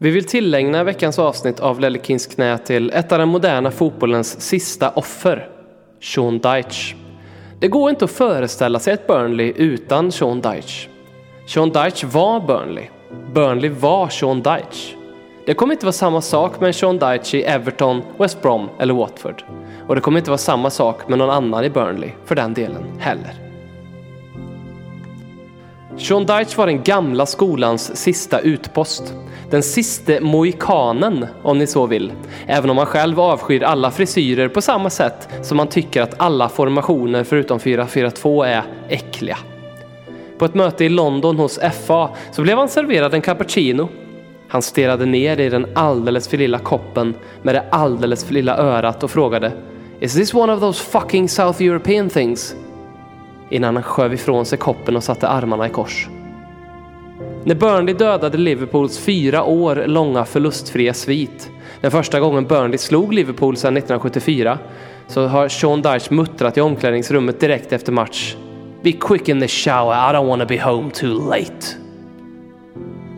Vi vill tillägna veckans avsnitt av Lellekins knä till ett av den moderna fotbollens sista offer, Sean Dyche. Det går inte att föreställa sig ett Burnley utan Sean Dyche. Sean Dyche var Burnley. Burnley var Sean Dyche. Det kommer inte vara samma sak med Sean Dyche i Everton, West Brom eller Watford. Och det kommer inte vara samma sak med någon annan i Burnley, för den delen, heller. Sean Dyche var den gamla skolans sista utpost. Den siste mohikanen, om ni så vill. Även om han själv avskyr alla frisyrer på samma sätt som han tycker att alla formationer förutom 4-4-2 är äckliga. På ett möte i London hos FA så blev han serverad en cappuccino. Han stirrade ner i den alldeles för lilla koppen med det alldeles för lilla örat och frågade Is this one of those fucking South European things? Innan han sköv ifrån sig koppen och satte armarna i kors. När Burnley dödade Liverpools fyra år långa förlustfria svit, den första gången Burnley slog Liverpool sedan 1974, så har Sean Dyche muttrat i omklädningsrummet direkt efter match. Be quick in the shower, I don't wanna be home too late.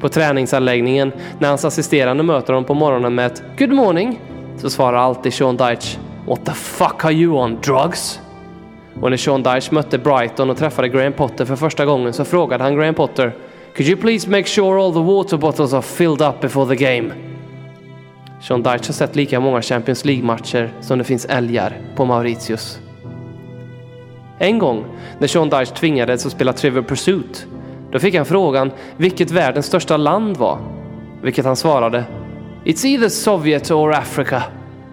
På träningsanläggningen, när hans assisterande möter honom på morgonen med ett Good morning, så svarar alltid Sean Dyche What the fuck are you on, drugs? Och när Sean Dyche mötte Brighton och träffade Graham Potter för första gången så frågade han Graham Potter Could you please make sure all the water bottles are filled up before the game? Sean Dyche har sett lika många Champions League-matcher som det finns älgar på Mauritius. En gång när Sean Dyche tvingades att spela Trivial Pursuit då fick han frågan vilket världens största land var. Vilket han svarade It's either Sovjet or Africa.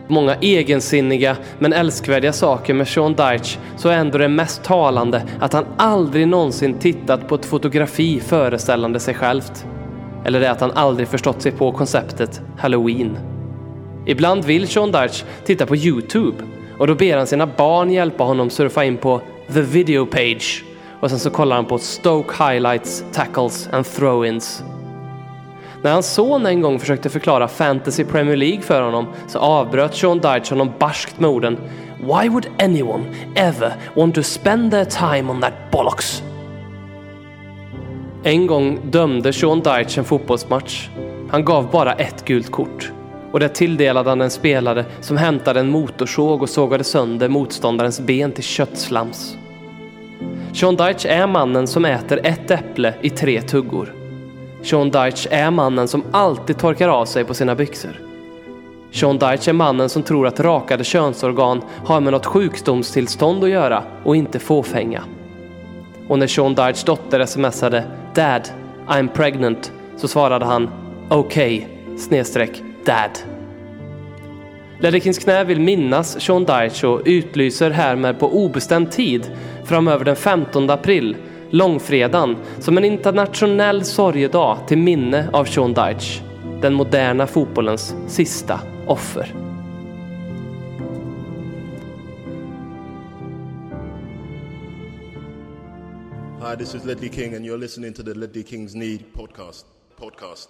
Många egensinniga men älskvärdiga saker med Sean Deitch så är ändå det mest talande att han aldrig någonsin tittat på ett fotografi föreställande sig självt. Eller det att han aldrig förstått sig på konceptet Halloween. Ibland vill Sean Deitch titta på Youtube och då ber han sina barn hjälpa honom surfa in på the video page och sen så kollar han på Stoke highlights, tackles and throw-ins. När hans son en gång försökte förklara Fantasy Premier League för honom så avbröt Sean Dyche honom barskt med orden Why would anyone ever want to spend their time on that bollocks? En gång dömde Sean Dyche en fotbollsmatch. Han gav bara ett gult kort. Och det tilldelade han en spelare som hämtade en motorsåg och sågade sönder motståndarens ben till köttslams. Sean Dyche är mannen som äter ett äpple i tre tuggor. Sean Deitch är mannen som alltid torkar av sig på sina byxor. Sean Deitch är mannen som tror att rakade könsorgan har med något sjukdomstillstånd att göra och inte fåfänga. Och när Sean Deitchs dotter smsade “Dad, I'm pregnant” så svarade han “OK” snedstreck “Dad”. Ledekins knä vill minnas Sean Deitch och utlyser härmed på obestämd tid framöver den 15 april långfredagen som en internationell sorgedag till minne av Sean Dyche, den moderna fotbollens sista offer. Hi, this is Ledley King, and you're listening to the Ledley King's Need podcast. Podcast.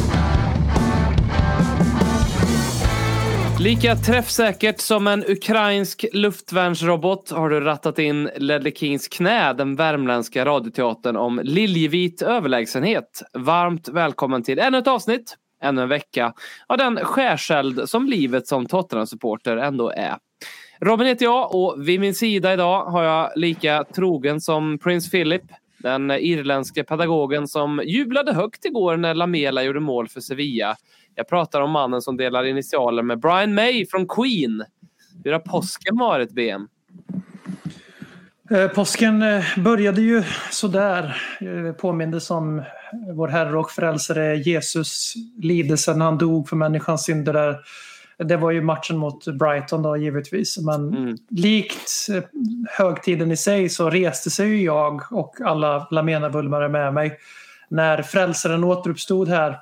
Lika träffsäkert som en ukrainsk luftvärnsrobot har du rattat in Ledley Kings knä, den värmländska radioteatern om liljevit överlägsenhet. Varmt välkommen till ännu ett avsnitt, ännu en vecka av den skärseld som livet som Tottenham-supporter ändå är. Robin heter jag och vid min sida idag har jag lika trogen som prins Philip, den irländske pedagogen som jublade högt igår när Lamela gjorde mål för Sevilla. Jag pratar om mannen som delar initialer med Brian May från Queen. Hur har påsken varit, BM? Eh, Påsken eh, började ju sådär. Eh, Påmindes om vår Herre och Frälsare Jesus lidelse när han dog för människans synder. Där. Det var ju matchen mot Brighton då givetvis. Men Mm. likt högtiden i sig så reste sig ju jag och alla Lamena-Bulmare med mig när Frälsaren återuppstod här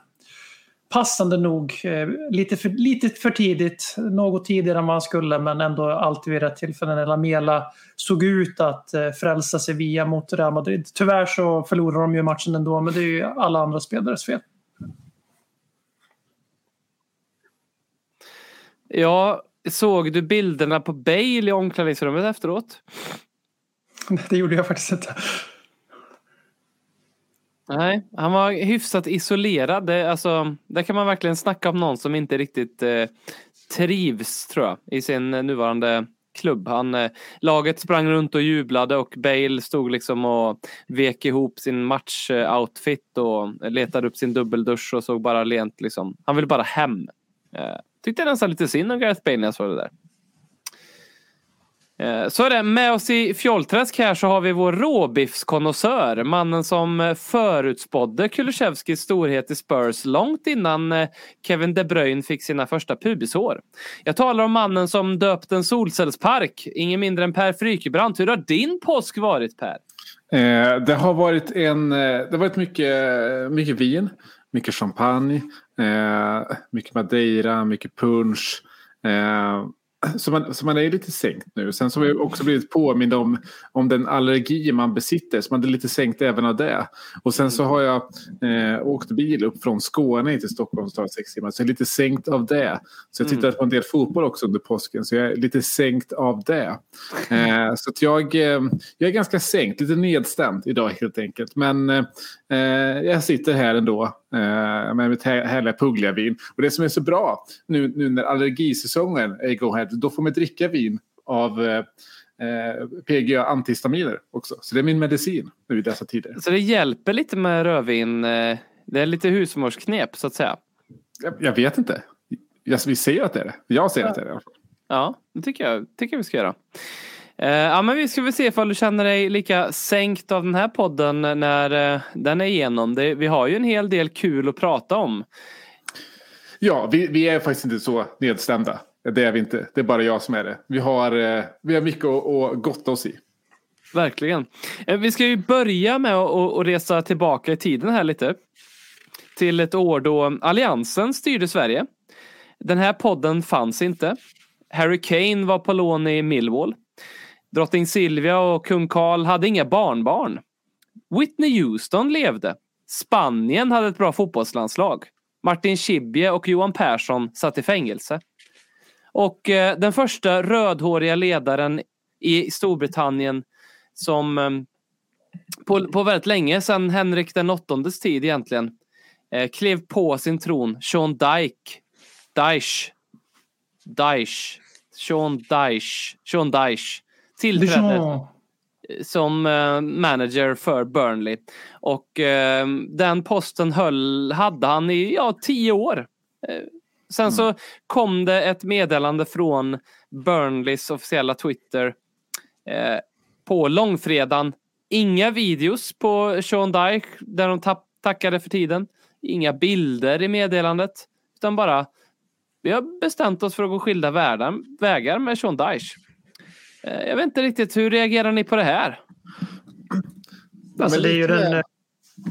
passande nog eh, lite, för, lite för tidigt, något tidigare än man skulle men ändå alltid vid rätt tillfälle när Lamela såg ut att eh, frälsa Sevilla mot Real Madrid. Tyvärr så förlorade de ju matchen ändå men det är ju alla andra spelares fel. Ja, såg du bilderna på Bale i omklädningsrummet efteråt? Det gjorde jag faktiskt inte. Nej, han var hyfsat isolerad. Det, alltså, där kan man verkligen snacka om någon som inte riktigt eh, trivs tror jag i sin nuvarande klubb. Han, eh, laget sprang runt och jublade och Bale stod liksom och vek ihop sin matchoutfit och letade upp sin dubbeldusch och såg bara lent liksom. Han ville bara hem. Eh, tyckte nästan lite synd om Gareth Bale när jag såg det där. Eh, så är det. Med oss i Fjollträsk här så har vi vår råbiffskonnässör. Mannen som eh, förutspådde Kulusevskis storhet i Spurs långt innan eh, Kevin De Bruyne fick sina första pubisår. Jag talar om mannen som döpt en solcellspark. Ingen mindre än Per Frykebrant. Hur har din påsk varit Per? Eh, det har varit en, det har varit mycket, mycket vin, mycket champagne, eh, mycket madeira, mycket punsch. Eh, så man, så man är lite sänkt nu. Sen så har vi också blivit påmind om, om den allergi man besitter. Så man är lite sänkt även av det. Och sen så har jag eh, åkt bil upp från Skåne till Stockholm. Så, sex timmar, så jag är lite sänkt av det. Så jag tittat på en del fotboll också under påsken. Så jag är lite sänkt av det. Eh, så jag, eh, jag är ganska sänkt, lite nedstämd idag helt enkelt. Men eh, jag sitter här ändå eh, mitt här- härliga puggliga vin. Och det som är så bra nu, nu när allergisäsongen är igång då får man dricka vin av eh, eh, PGA antihistaminer också. Så det är min medicin nu i dessa tider. Så det hjälper lite med rödvin. eh, Det är lite husmorsknep så att säga. Jag, jag vet inte. Jag, vi ser att det är det. Jag ser att det är det. Ja, det tycker jag, tycker jag vi ska göra. Eh, ja, men vi ska väl se ifall du känner dig lika sänkt av den här podden när eh, den är igenom. Det, vi har ju en hel del kul att prata om. Ja, vi, vi är faktiskt inte så nedstämda. Det är vi inte. Det är bara jag som är det. Vi har, eh, vi har mycket att, att gotta oss i. Verkligen. Vi ska ju börja med att resa tillbaka i tiden här lite. Till ett år då Alliansen styrde Sverige. Den här podden fanns inte. Harry Kane var på lån i Millwall. Drottning Silvia och kung Karl hade inga barnbarn. Whitney Houston levde. Spanien hade ett bra fotbollslandslag. Martin Schibbye och Johan Persson satt i fängelse. Och eh, den första rödhåriga ledaren i Storbritannien som eh, på, på väldigt länge sedan Henrik den åttondes tid egentligen eh, klev på sin tron, Sean Dyke. Dyche. Dyche. Sean Dyche. Sean Dyche. Tillträdde som eh, manager för Burnley. Och eh, den posten höll, hade han i ja, tio år. Eh, sen så kom det ett meddelande från Burnleys officiella Twitter eh, på långfredagen. Inga videos på Sean Dyche där de tackade för tiden. Inga bilder i meddelandet. Utan bara vi har bestämt oss för att gå skilda världar, vägar med Sean Dyche. Eh, Jag vet inte riktigt, hur reagerar ni på det här? Alltså, det är ju den eh,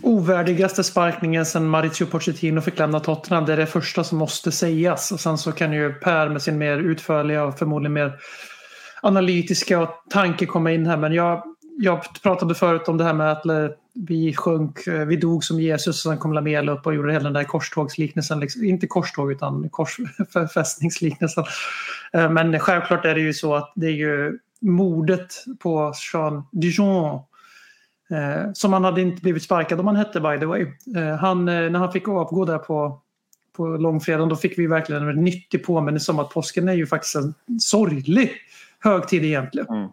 ovärdigaste sparkningen sedan Mauricio Pochettino fick lämna Tottenham. Det är det första som måste sägas. Och sen så kan ju Per med sin mer utförliga och förmodligen mer analytiska tanke komma in här. Men jag, jag pratade förut om det här med att eh, vi sjönk, eh, vi dog som Jesus och sen kom Lamela upp och gjorde hela den där korstågsliknelsen. Liksom, inte korståg utan korsfästningsliknelsen. Eh, men självklart är det ju så att det är ju mordet på Jean Dijon eh, som han hade inte blivit sparkad om han hette by the way. Han, när han fick avgå där på, på långfredagen då fick vi verkligen en nyttig påminnelse om att påsken är ju faktiskt en sorglig högtid egentligen. Mm.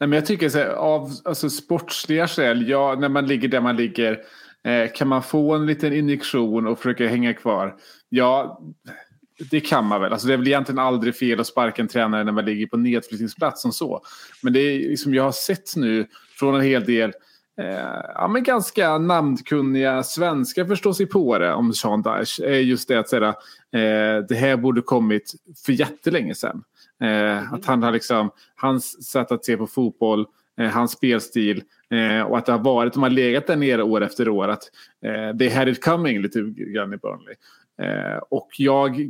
Nej, men jag tycker så här, av alltså, sportsliga skäl, ja, när man ligger där man ligger, eh, kan man få en liten injektion och försöka hänga kvar? Ja, det kan man väl. Alltså, det är väl egentligen aldrig fel att sparka en tränare när man ligger på nedflyttningsplats som så. Men det är liksom, jag har sett nu från en hel del eh, ja, men ganska namnkunniga svenskar förstår sig på det om Sean Dyche. Är just det att säga, eh, det här borde kommit för jättelänge sedan. Eh, att han har liksom, hans sätt att se på fotboll eh, hans spelstil eh, och att det har varit, de har legat där nere år efter år, att eh, they had it coming lite grann i Burnley. Och jag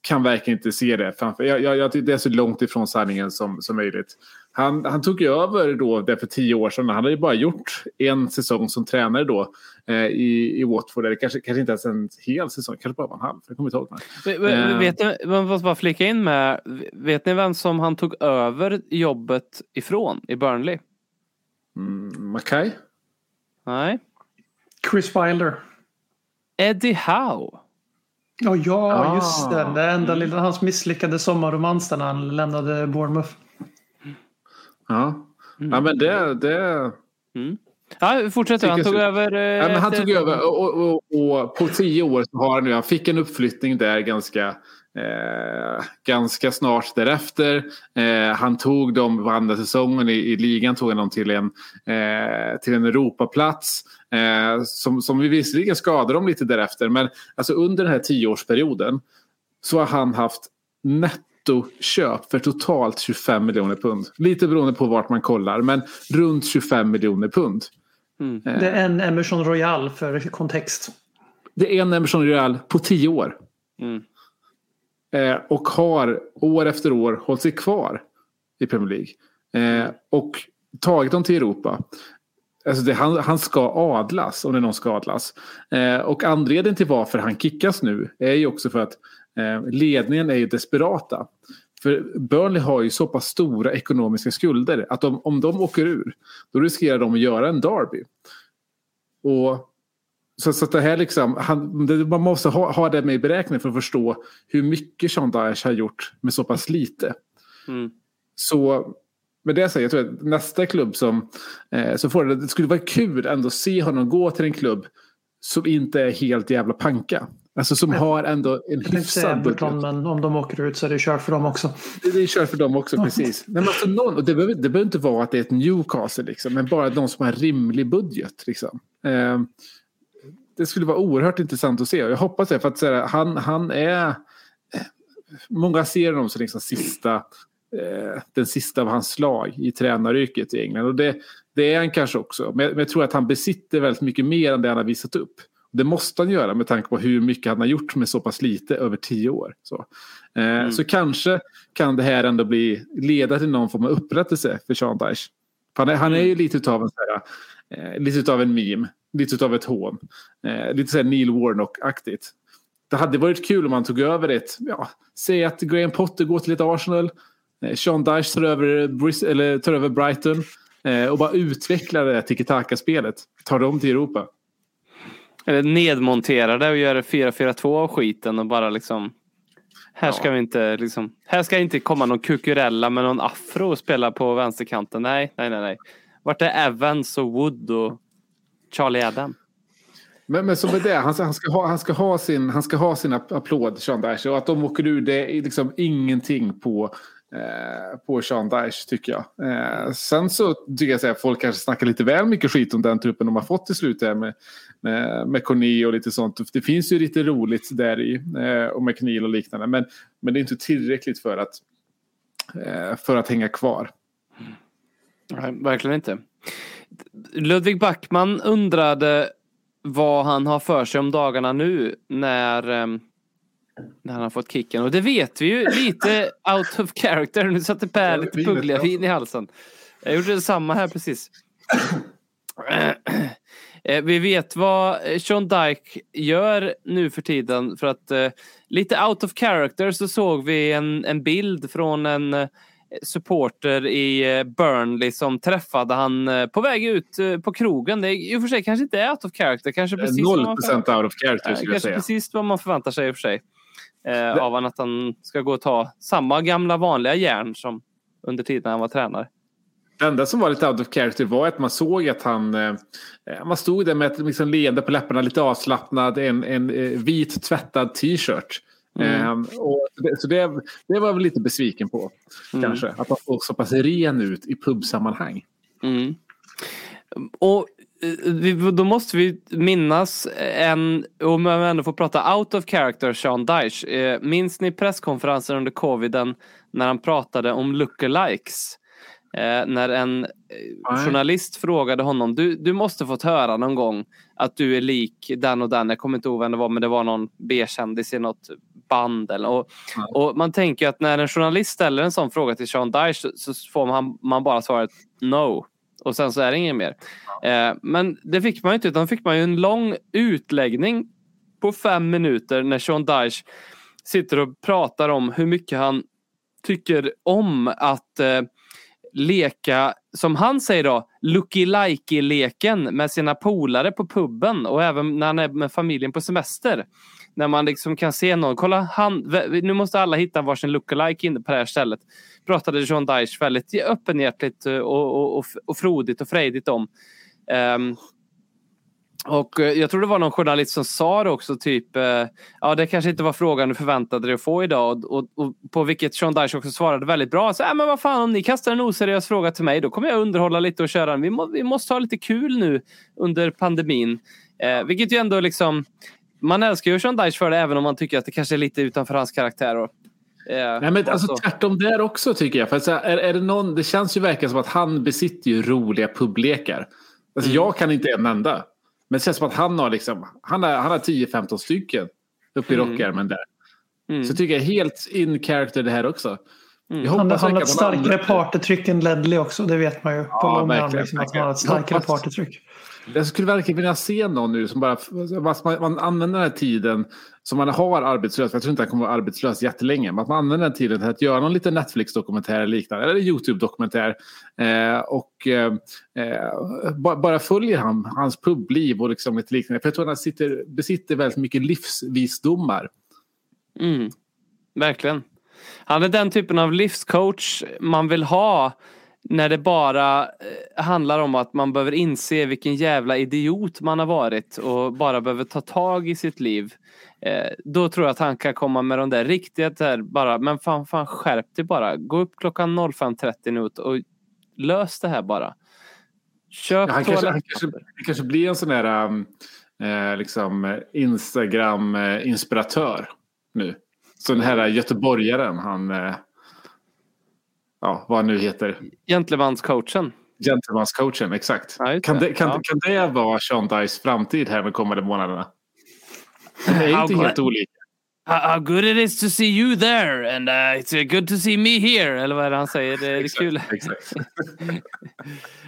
kan verkligen inte se det framför. Jag, jag, jag, det är så långt ifrån sanningen som, som möjligt. Han, han tog över då det för tio år sedan. Han hade ju bara gjort en säsong som tränare då eh, i, i Watford. Eller kanske, kanske inte ens en hel säsong, kanske bara var en halv. Jag kommer inte ihåg. Eh. Vet ni, man måste bara flika in med, vet ni vem som han tog över jobbet ifrån i Burnley? Mm, Mackay? Nej. Chris Wilder. Eddie Howe. Ja, ja Ah. just det. Det enda lilla, hans misslyckade sommarromans när han lämnade Bournemouth. Ja. ja, men det... det... Ja, fortsätt. Han tog över. eh, Ja, men han efter- tog över och, och, och, och på tio år så har han nu, han fick en uppflyttning där ganska, eh, ganska snart därefter. Eh, han tog dem på andra säsongen i, i ligan tog han dem till en, eh, till en Europaplats. Eh, som, som vi visserligen skadade dem lite därefter men alltså under den här tioårsperioden så har han haft nettoköp för totalt 25 miljoner pund. Lite beroende på vart man kollar men runt 25 miljoner pund. Det är en Emerson Royal för kontext. Det är en Emerson Royal på tio år. Mm. Eh, och har år efter år hållit sig kvar i Premier League. Eh, och tagit dem till Europa. Alltså det, han, han ska adlas om det är någon ska adlas. Eh, och anledningen till varför han kickas nu är ju också för att eh, ledningen är ju desperata. För Burnley har ju så pass stora ekonomiska skulder att de, om de åker ur då riskerar de att göra en derby. Och så, så att det här liksom, han, det, man måste ha, ha det med i beräkningen för att förstå hur mycket Sean Dyche har gjort med så pass lite. Mm. Så med det säger jag tror att nästa klubb som, eh, som får det, det skulle vara kul ändå att se honom gå till en klubb som inte är helt jävla panka. Alltså som har ändå en hyfsad budget. Men om de åker ut så är det kört för dem också. Det, det kör för dem också, precis. Nej, men alltså någon, och det, behöver, det behöver inte vara att det är ett Newcastle, liksom, men bara de som har rimlig budget. Liksom. Eh, det skulle vara oerhört intressant att se. Jag hoppas det, för att här, han, han är... Många ser honom som liksom sista, eh, den sista av hans slag i tränaryrket i England. Och det, det är han kanske också. Men jag, men jag tror att han besitter väldigt mycket mer än det han har visat upp. Det måste han göra med tanke på hur mycket han har gjort med så pass lite över tio år. Så, eh, så kanske kan det här ändå bli, leda till någon form av upprättelse för Sean Dyche. Han är, han är ju lite utav en, så här, eh, lite utav en meme, lite utav ett hån. Eh, lite så Neil Warnock-aktigt. Det hade varit kul om man tog över ett, ja, säg att Graham Potter går till ett Arsenal. Eh, Sean Dyche tar över, Bris- eller tar över Brighton. Eh, och bara utvecklar det tiki-taka-spelet. Tar dem till Europa. Eller nedmontera det och göra 4-4-2 av skiten och bara liksom. Här ska Ja. vi inte liksom. Här ska inte komma någon kukurella med någon afro och spela på vänsterkanten. Nej, nej, nej, nej. Vart är Evans och Wood och Charlie Adam? Men, men som är det, han, han, ska ha, han, ska ha sin, han ska ha sin app- applåd, Sean Dyche. Och att de åker ur, det är liksom ingenting på, eh, på Sean Dyche, tycker jag. Eh, sen så tycker jag att folk kanske snackar lite väl mycket skit om den truppen de har fått till slut. Där med, med, med Corné och lite sånt. Det finns ju lite roligt där i. Eh, och med Knil och liknande. Men, men det är inte tillräckligt för att, eh, för att hänga kvar. Nej, verkligen inte. Ludvig Backman undrade vad han har för sig om dagarna nu när, ehm, när han har fått kicken. Och det vet vi ju lite out of character. Nu satte Per lite vinet, Puglia-vin i halsen. Jag gjorde detsamma här precis. Eh, Vi vet vad Sean Dyke gör nu för tiden för att eh, lite out of character så såg vi en, en bild från en eh, supporter i eh, Burnley som träffade han eh, på väg ut eh, på krogen. Det är i och för sig kanske inte är out of character. Kanske precis vad Noll man procent out of character skulle jag säga. precis vad man förväntar sig i och för sig. Eh, av han att han ska gå och ta samma gamla vanliga järn som under tiden han var tränare. Det enda som var lite out of character var att man såg att han... Eh, man stod där med ett liksom leende på läpparna, lite avslappnad, en, en eh, vit tvättad t-shirt. Eh, och det, så det, det var jag lite besviken på. Kanske. Att han såg så pass ren ut i pubsammanhang. Mm. Och eh, vi, då måste vi minnas en, om jag ändå får prata out of character, Sean Dyche. Eh, minns ni presskonferensen under coviden när han pratade om lookalikes? Eh, när en eh, Nej. journalist frågade honom, du, du måste fått höra någon gång att du är lik den och den. Jag kommer inte ihåg vem det var, men det var någon B-kändis i något band. Eller, och, och man tänker att när en journalist ställer en sån fråga till Sean Dyche så, så får man, man bara svaret no. Och sen så är det inget mer. Eh, men det fick man ju inte, utan fick man ju en lång utläggning på fem minuter när Sean Dyche sitter och pratar om hur mycket han tycker om att eh, leka, som han säger då, lucky likey leken med sina polare på puben och även när han är med familjen på semester. När man liksom kan se någon, kolla han, nu måste alla hitta varsin lookalike inne på det här stället. Pratade John Dyche väldigt öppenhjärtligt eh, och, och, och, och frodigt och frejdigt om. Um, och eh, jag tror det var någon journalist som sa det också, typ eh, ja det kanske inte var frågan du förväntade dig att få idag och, och, och på vilket Sean Dyche också svarade väldigt bra. Så, äh, men vad fan om ni kastar en oseriös fråga till mig då kommer jag underhålla lite och köra den. Vi, må, vi måste ha lite kul nu under pandemin. Eh, vilket ju ändå liksom man älskar ju Sean Dyche för det även om man tycker att det kanske är lite utanför hans karaktär. Och, eh, Nej, men alltså, tvärtom där också tycker jag. För så här, är, är det, någon, det känns ju verkligen som att han besitter ju roliga publiklekar. Alltså, Mm. Jag kan inte en enda. Men det känns som att han har, liksom, han har, han har 10-15 stycken uppe i Mm. rockärmen där. Mm. Så tycker jag helt in character det här också. Jag Han, han har ett starkare partytryck än Ledley också, det vet man ju. På Ja, lång verkligen, liksom, att han har ett starkare partytryck. Jag skulle verkligen vilja se någon nu som bara man, man använder den här tiden som man har arbetslös. Jag tror inte han kommer vara arbetslös jättelänge. Men att man använder den tiden till att göra någon liten Netflix-dokumentär eller liknande. Eller YouTube-dokumentär. Eh, och eh, eh bara, bara följer han hans publiv och liksom lite liknande. För jag tror att han sitter, besitter väldigt mycket livsvisdomar. Mm. Verkligen. Han är den typen av livscoach man vill ha när det bara eh, handlar om att man behöver inse vilken jävla idiot man har varit och bara behöver ta tag i sitt liv. Eh, då tror jag att han kan komma med de där riktiga där bara, men fan, fan skärp dig bara. Gå upp klockan 05.30 nu och lös det här bara. Köp Ja, han, kanske, han, kanske, han kanske blir en sån där um, eh, liksom, Instagram-inspiratör nu. Så den här göteborgaren, han... Ja, vad han nu heter. Gentlemanscoachen. Gentlemanscoachen, exakt. Ja, kan, det. det, kan, Ja. kan det vara Sean Dice framtid här de kommande månaderna? De är inte helt olika. How, good it is to see you there and uh, it's uh, good to see me here. Eller vad är det han säger? Det är Exakt, kul.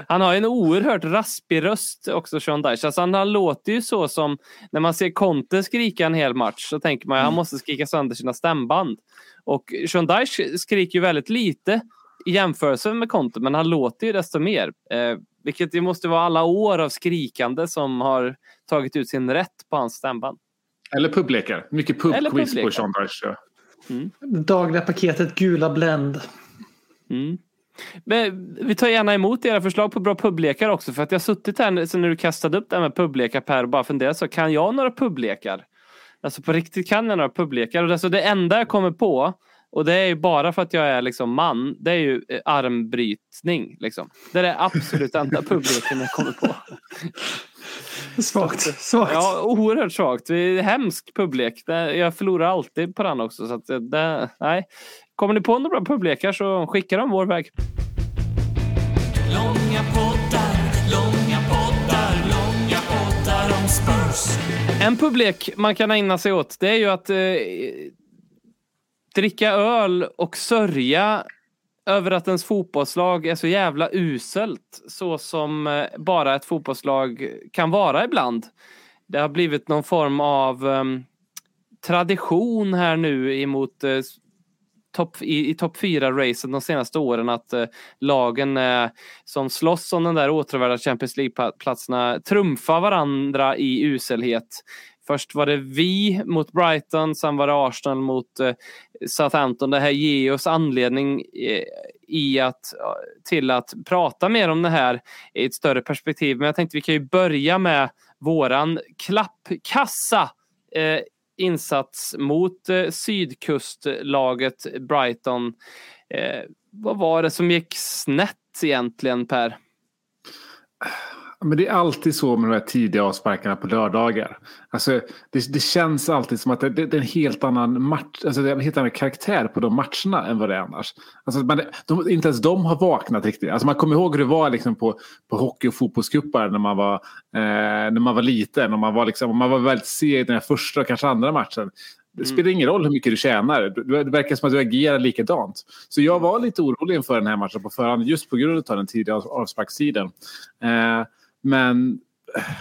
Han har en oerhört raspig röst också, Sean Dyche. Alltså han, han låter ju så som när man ser Conte skrika en hel match så tänker man att han måste skrika sönder sina stämband. Och Sean Dyche skriker ju väldigt lite i jämförelse med Conte, men han låter ju desto mer. Eh, vilket det måste vara alla år av skrikande som har tagit ut sin rätt på hans stämband. Eller publikar. Mycket pubquiz på. Sean. Ja. Det dagliga paketet gula Blend. Mm. Men vi tar gärna emot era förslag på bra publikar också för att jag har suttit här sen när du kastade upp det här med publikar Per och bara funderat så kan jag några publikar? Alltså på riktigt kan jag några publikar och alltså det enda jag kommer på och det är ju bara för att jag är liksom man. Det är ju eh, armbrytning liksom. Det är det absolut enda publiken jag kommer på. Svagt. Svagt. Ja, oerhört svagt. Det är hemsk publik. Jag förlorar alltid på den också. Så att det, nej. Kommer ni på några bra publikar så skicka dem vår väg. Långa poddar, långa poddar, långa poddar om Spurs. En publik man kan ägna sig åt det är ju att eh, dricka öl och sörja över att ens fotbollslag är så jävla uselt så som eh, bara ett fotbollslag kan vara ibland. Det har blivit någon form av um, tradition här nu emot eh, uh, top, i, i topp 4-racen de senaste åren att uh, lagen uh, som slåss om den där åtråvärda Champions League-platserna trumfar varandra i uselhet. Först var det vi mot Brighton, sen var det Arsenal mot eh, Southampton. Det här ger oss anledning eh, i att, eh, till att prata mer om det här i ett större perspektiv. Men jag tänkte vi kan ju börja med våran klappkassa eh, insats mot eh, sydkustlaget Brighton. Eh, vad var det som gick snett egentligen Per? Men det är alltid så med de här tidiga avsparkarna på lördagar. Alltså, det, det känns alltid som att det, det, det är en helt annan match, alltså det är en helt annan karaktär på de matcherna än vad det är annars. Alltså, man, de, inte ens de har vaknat riktigt. Alltså, man kommer ihåg hur det var liksom på, på hockey och fotbollscuper när man var, eh, när man var liten. Och man, var liksom, man var väldigt seg i den här första och kanske andra matchen. Det spelar ingen roll hur mycket du tjänar. Det verkar som att du agerar likadant. Så jag var lite orolig inför den här matchen på förhand just på grund av den tidiga av- avsparkstiden. Eh, men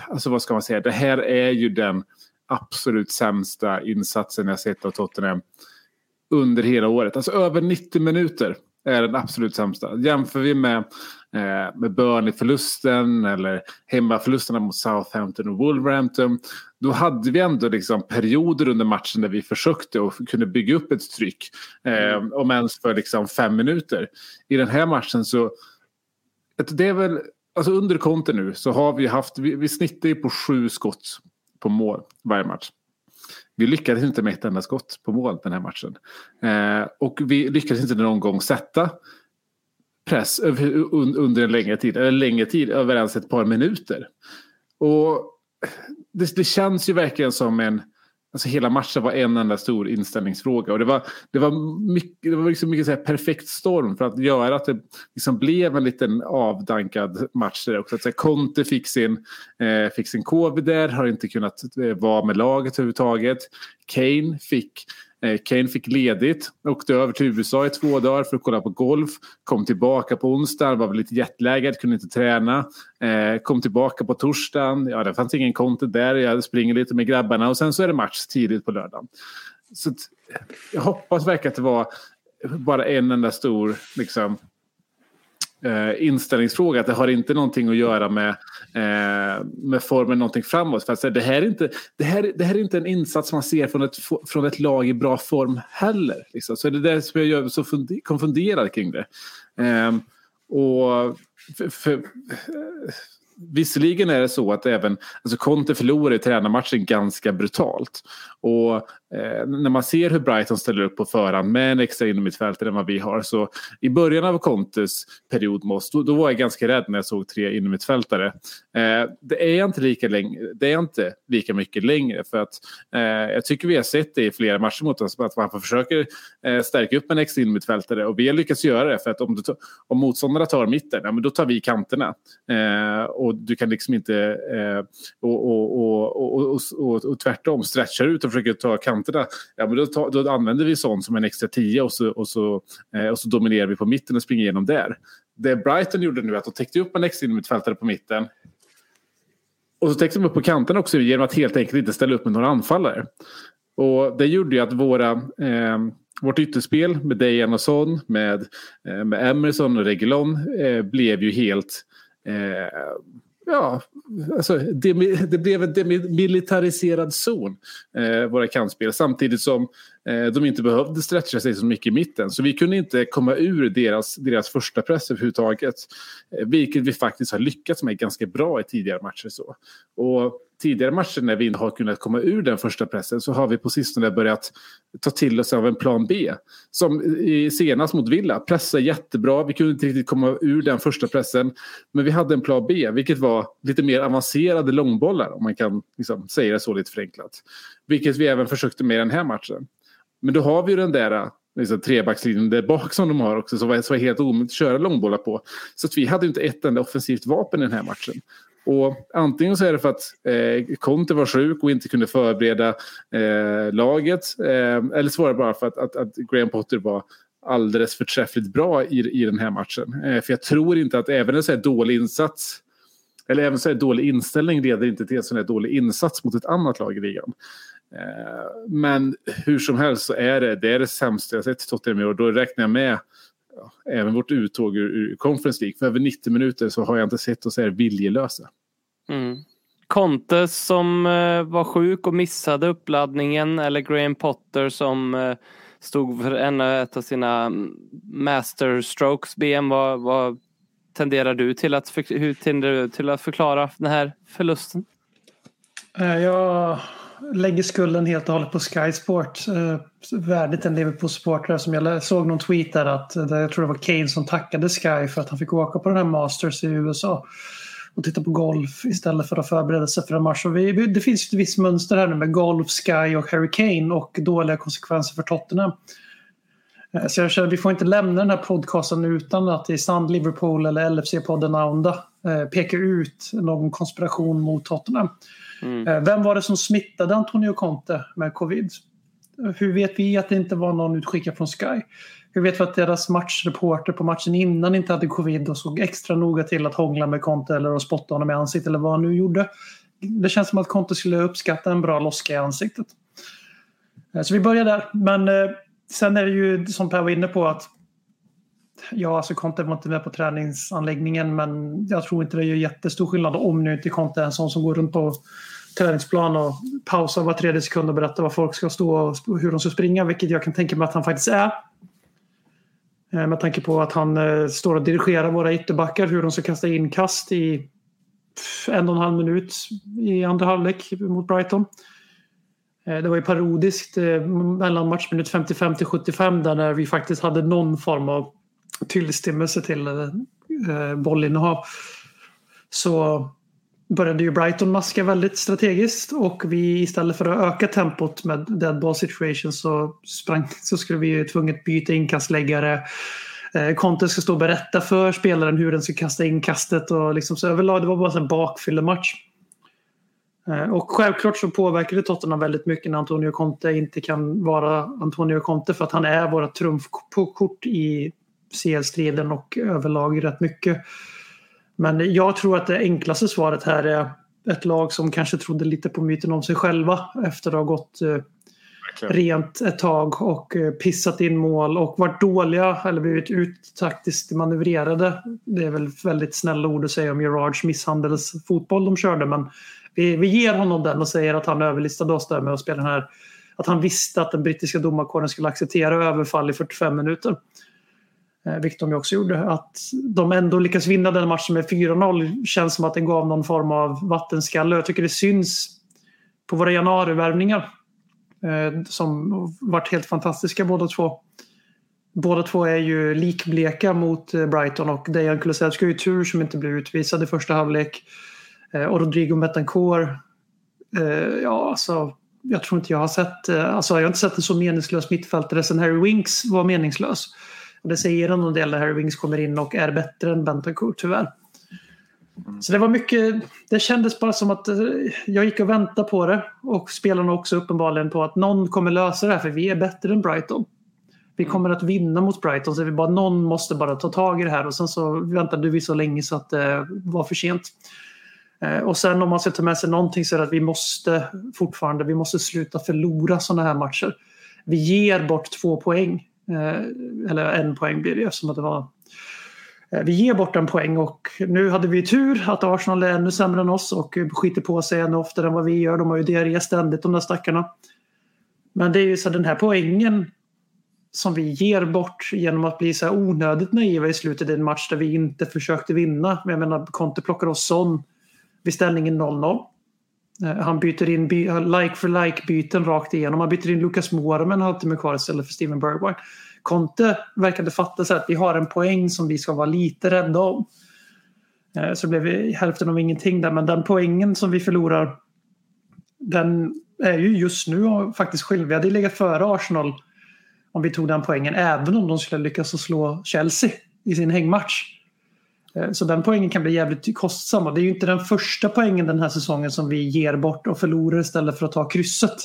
alltså vad ska man säga? Det här är ju den absolut sämsta insatsen jag sett av Tottenham under hela året. Alltså över 90 minuter är den absolut sämsta. Jämför vi med, eh, med Burnley-förlusten eller hemmaförlusterna mot Southampton och Wolverhampton. Då hade vi ändå liksom perioder under matchen där vi försökte och kunde bygga upp ett tryck. Eh, om ens för liksom fem minuter. I den här matchen så det är väl, alltså under Conte nu så har vi haft, vi, vi snittar ju på sju skott på mål varje match. Vi lyckades inte med ett enda skott på mål den här matchen. Eh, och vi lyckades inte någon gång sätta press över, un, under en längre tid, eller längre tid, över ens ett par minuter. Och det, det känns ju verkligen som en, alltså hela matchen var en enda stor inställningsfråga. Och det var, det var mycket, det var liksom mycket så här perfekt storm för att göra att det liksom blev en liten avdankad match. Där också. Att så här, Conte fick sin, eh, fick sin covid där, har inte kunnat eh, vara med laget överhuvudtaget. Kane fick Eh, Kane fick ledigt, åkte över till USA i två dagar för att kolla på golf. Kom tillbaka på onsdagen, var väl lite jetlaggad, kunde inte träna. Eh, kom tillbaka på torsdagen, ja det fanns ingen content där, jag springer lite med grabbarna och sen så är det match tidigt på lördagen. Så jag hoppas verkligen att det var bara en enda stor liksom, eh, inställningsfråga. Att det har inte någonting att göra med, eh, med formen någonting framåt. För att säga, det, här är inte, det, här, det här är inte en insats man ser från ett, från ett lag i bra form heller. Liksom. Så det är det som jag gör så konfunderad kring det. Eh, och för, för, Visserligen är det så att även alltså Conte förlorar i tränarmatchen ganska brutalt. Och eh, när man ser hur Brighton ställer upp på förhand med en extra innermittfältare än vad vi har. Så i början av Contes period med oss, då, då var jag ganska rädd när jag såg tre innermittfältare. Eh, det är inte lika länge, det är inte lika mycket längre. För att eh, jag tycker vi har sett det i flera matcher mot oss. Att man försöker eh, stärka upp en extra innermittfältare. Och vi har lyckats göra det. För att om, du, om motståndarna tar mitten, ja, men då tar vi kanterna. Eh, och du kan liksom inte... Eh, och, och, och, och, och, och, och tvärtom stretchar ut och försöker ta kanterna. Ja, men då, tar, då använder vi sån som en extra tia och så, och, så, eh, och så dominerar vi på mitten och springer igenom där. Det Brighton gjorde nu är att de täckte upp en extra innermittfältare på mitten. Och så täckte de upp på kanten också genom att helt enkelt inte ställa upp med några anfallare. Och det gjorde ju att våra, eh, vårt ytterspel med Dejan och Son, med, eh, med Emerson och Regulon eh, blev ju helt eh, Ja, alltså det, det blev en demilitariserad zon, eh, våra kantspel. Samtidigt som eh, de inte behövde stretcha sig så mycket i mitten. Så vi kunde inte komma ur deras, deras första press överhuvudtaget. Eh, vilket vi faktiskt har lyckats med ganska bra i tidigare matcher. Så. Och tidigare matcher när vi inte har kunnat komma ur den första pressen så har vi på sistone börjat ta till oss av en plan B. Som senast mot Villa, pressa jättebra, vi kunde inte riktigt komma ur den första pressen. Men vi hade en plan B, vilket var lite mer avancerade långbollar om man kan liksom, säga det så lite förenklat. Vilket vi även försökte med den här matchen. Men då har vi ju den där liksom, trebackslinjen där bak som de har också, som var, som var helt omöjligt att köra långbollar på. Så att vi hade ju inte ett enda offensivt vapen i den här matchen. Och antingen så är det för att eh, Conte var sjuk och inte kunde förbereda eh, laget. Eh, eller så var det bara för att, att, att Graham Potter var alldeles förträffligt bra i, i den här matchen. Eh, för jag tror inte att även en så här dålig insats eller även så här dålig inställning leder inte till en sån här dålig insats mot ett annat lag i ligan. Eh, men hur som helst så är det det, är det sämsta jag sett i Tottenham i år. Då räknar jag med ja, även vårt uttåg ur, ur Conference League. För över 90 minuter så har jag inte sett oss här viljelösa. Mm. Conte som eh, var sjuk och missade uppladdningen eller Graham Potter som eh, stod för en, ett av sina mm, masterstrokes BM. Vad, vad tenderar du till att, för, hur tenderar du till att förklara den här förlusten? Eh, jag lägger skulden helt och hållet på Sky Sport. Värdigt en Liverpool-supporter som jag såg någon tweet där att jag tror det var Kane som tackade Sky för att han fick åka på den här Masters i USA och titta på golf istället för att förbereda sig för en match. Och vi, det finns ett visst mönster här nu med golf, Sky och Harry Kane och dåliga konsekvenser för Tottenham. Eh, Så jag känner vi får inte lämna den här podcasten utan att i sann Liverpool eller LFC-podden Aunda eh, pekar ut någon konspiration mot Tottenham. Eh, Vem var det som smittade Antonio Conte med covid? Hur vet vi att det inte var någon utskickad från Sky? Vi vet att deras matchreporter på matchen innan inte hade covid och såg extra noga till att hångla med Conte eller att spotta honom i ansiktet eller vad han nu gjorde? Det känns som att Conte skulle uppskatta en bra loska i ansiktet. Eh, så vi börjar där. Men eh, sen är det ju som Per var inne på att Ja, alltså Conte var inte med på träningsanläggningen men jag tror inte det gör jättestor skillnad om nu inte Conte är en sån som går runt på träningsplan och pausar var tredje sekund och berättar vad folk ska stå och hur de ska springa, vilket jag kan tänka mig att han faktiskt är. Eh, med tanke på att han eh, står och dirigerar våra ytterbackar hur de ska kasta in kast i en och en halv minut i andra halvlek mot Brighton. Eh, det var ju parodiskt mellan matchminut 55 till 75 där när vi faktiskt hade någon form av tillstymmelse till bollinnehav. Så började ju Brighton maska väldigt strategiskt och vi istället för att öka tempot med dead ball situation så, sprang, så skulle vi ju tvunget byta inkastläggare. Eh, Conte ska stå och berätta för spelaren hur den ska kasta inkastet och liksom så överlag det var bara en bakfyllematch. Eh, och självklart så påverkar det Tottenham väldigt mycket när Antonio Conte inte kan vara Antonio Conte för att han är våra trumfkort i CL-striden och överlag rätt mycket. Men jag tror att det enklaste svaret här är ett lag som kanske trodde lite på myten om sig själva efter att ha gått eh, rent ett tag och eh, pissat in mål och varit dåliga eller blivit uttaktiskt manövrerade. Det är väl väldigt snälla ord att säga om Gerards misshandelsfotboll de körde men vi, vi ger honom den och säger att han överlistade oss där med att spela den här att han visste att den brittiska domarkåren skulle acceptera överfall i 45 minuter. Eh, vilket de ju också gjorde. Att de ändå lyckas vinna den matchen med 4-0 känns som att den gav någon form av vattenskalle. Jag tycker det syns på våra januarivärvningar eh, som varit helt fantastiska båda två. Båda två är ju likbleka mot eh, Brighton och Dejan Kulusevski har ju tur som inte blir utvisad i första halvlek. Och Rodrigo Betancourt, ja alltså jag tror inte jag har sett, alltså jag har inte sett en så meningslös mittfältare sen Harry Winks var meningslös. Det säger en del när Harry Winks kommer in och är bättre än Bentancourt tyvärr. Så det var mycket, det kändes bara som att eh, jag gick och väntade på det och spelarna också uppenbarligen på att någon kommer lösa det här för vi är bättre än Brighton. Vi kommer att vinna mot Brighton så vi bara, någon måste bara ta tag i det här och sen så väntade vi så länge så att det var för sent. Eh, Och sen om man ska ta med sig någonting så är det att vi måste fortfarande vi måste sluta förlora sådana här matcher. Vi ger bort två poäng. Eh, eller en poäng blir det eftersom att det var eh, vi ger bort en poäng och nu hade vi tur att Arsenal är ännu sämre än oss och skiter på sig ännu oftare än vad vi gör. De har ju diarré ständigt de där stackarna. Men det är ju så den här poängen som vi ger bort genom att bli så här onödigt naiva i slutet i en match där vi inte försökte vinna. Jag menar, Conte plockar oss sån vid ställningen 0-0. Eh, han byter in eh, like for like-byten rakt igenom. Han byter in Lucas Moura med en halvtimme kvar istället för Steven Bergwijn. Conte verkade fatta så att vi har en poäng som vi ska vara lite rädda om. Eh, så blev vi hälften av ingenting där, men den poängen som vi förlorar den är ju just nu faktiskt skillnad. Vi hade legat före Arsenal om vi tog den poängen, även om de skulle lyckas slå Chelsea i sin hängmatch. Eh, Så den poängen kan bli jävligt kostsam. Och det är ju inte den första poängen den här säsongen som vi ger bort och förlorar istället för att ta krysset.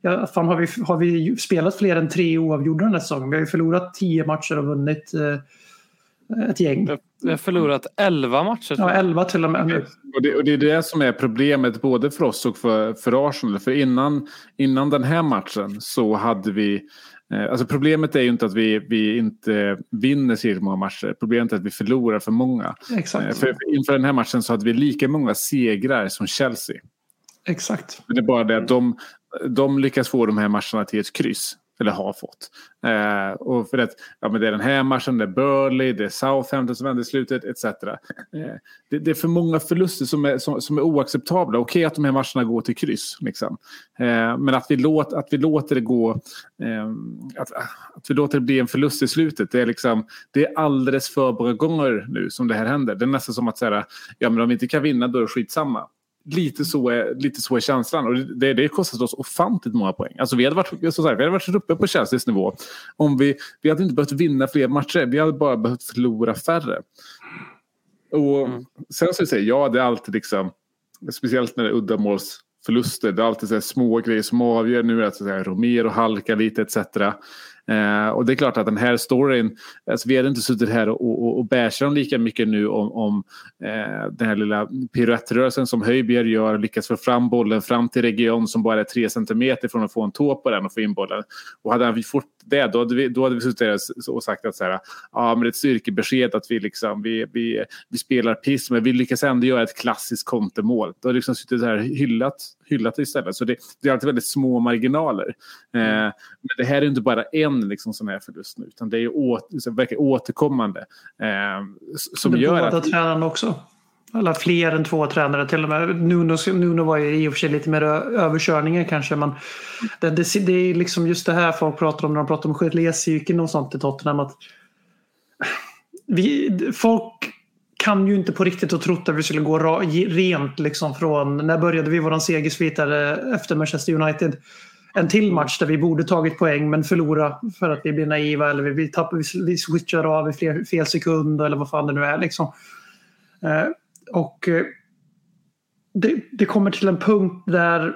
Ja, fan, har, vi, har vi spelat fler än tre oavgjorda den här säsongen? Vi har ju förlorat tio matcher och vunnit eh, ett gäng. Vi har förlorat 11 matcher. Ja, elva till och med nu. Och det, och det är det som är problemet både för oss och för, för Arsenal. För innan, innan den här matchen så hade vi... Eh, alltså problemet är ju inte att vi, vi inte vinner tillräckligt många matcher. Problemet är att vi förlorar för många. Eh, Exakt. för, inför den här matchen så hade vi lika många segrar som Chelsea. Exakt. Men det är bara det att de, de lyckas få de här matcherna till ett kryss. Eller har fått. Eh, och för att ja, men det är den här matchen, det är Burley, det är Southampton som vänder i slutet etc. Eh, det, det, är för många förluster som är, som, som är oacceptabla. Okej att de här matcherna går till kryss. Liksom. Eh, men att vi, låt, att vi låter det gå, eh, att, att vi låter det bli en förlust i slutet. Det är, liksom, det är alldeles för många gånger nu som det här händer. Det är nästan som att säga, ja men om vi inte kan vinna då är det skitsamma lite så, är, lite så är känslan. Och det, det kostat oss ofantligt många poäng. Alltså vi hade varit, så här, vi hade varit uppe på Chelseas nivå. Om vi, vi hade inte behövt vinna fler matcher. Vi hade bara behövt förlora färre. Och mm. Sen så säger jag, det är alltid liksom, speciellt när det är uddamålsförluster. Det är alltid så små grejer som avgör. Nu är det så här, Romero halkar lite etc. Eh, och det är klart att den här storyn, alltså vi hade inte suttit här och, och, och bärsat dem lika mycket nu om, om eh, den här lilla piruettrörelsen som Höjbjer gör, lyckas få fram bollen fram till region som bara är tre centimeter från att få en tå på den och få in bollen. Och hade vi fått det, då hade vi, då hade vi suttit här och sagt att så här, ja, men det är ett styrkebesked att vi, liksom, vi, vi, vi spelar piss, men vi lyckas ändå göra ett klassiskt kontemål. Då har liksom suttit här hyllat, hyllat det istället. Så det, det är alltid väldigt små marginaler. Eh, men det här är inte bara en liksom, sån här förlust nu, utan det är å, verkligen återkommande. Eh, som det gör båda tränarna också. Eller fler än två tränare till och med. Nuno, Nuno var ju i och för sig lite mer överkörningar kanske. Men det, det, det är liksom just det här folk pratar om när de pratar om gelépsyken och sånt i Tottenham. Att vi, folk kan ju inte på riktigt ha trott att vi skulle gå rent liksom från... När började vi våran segersvit efter Manchester United? En till match där vi borde tagit poäng men förlora för att vi blir naiva eller vi, tappar, vi, switchar av i fel, fel sekund eller vad fan det nu är. Liksom. Eh, och eh, det, det, kommer till en punkt där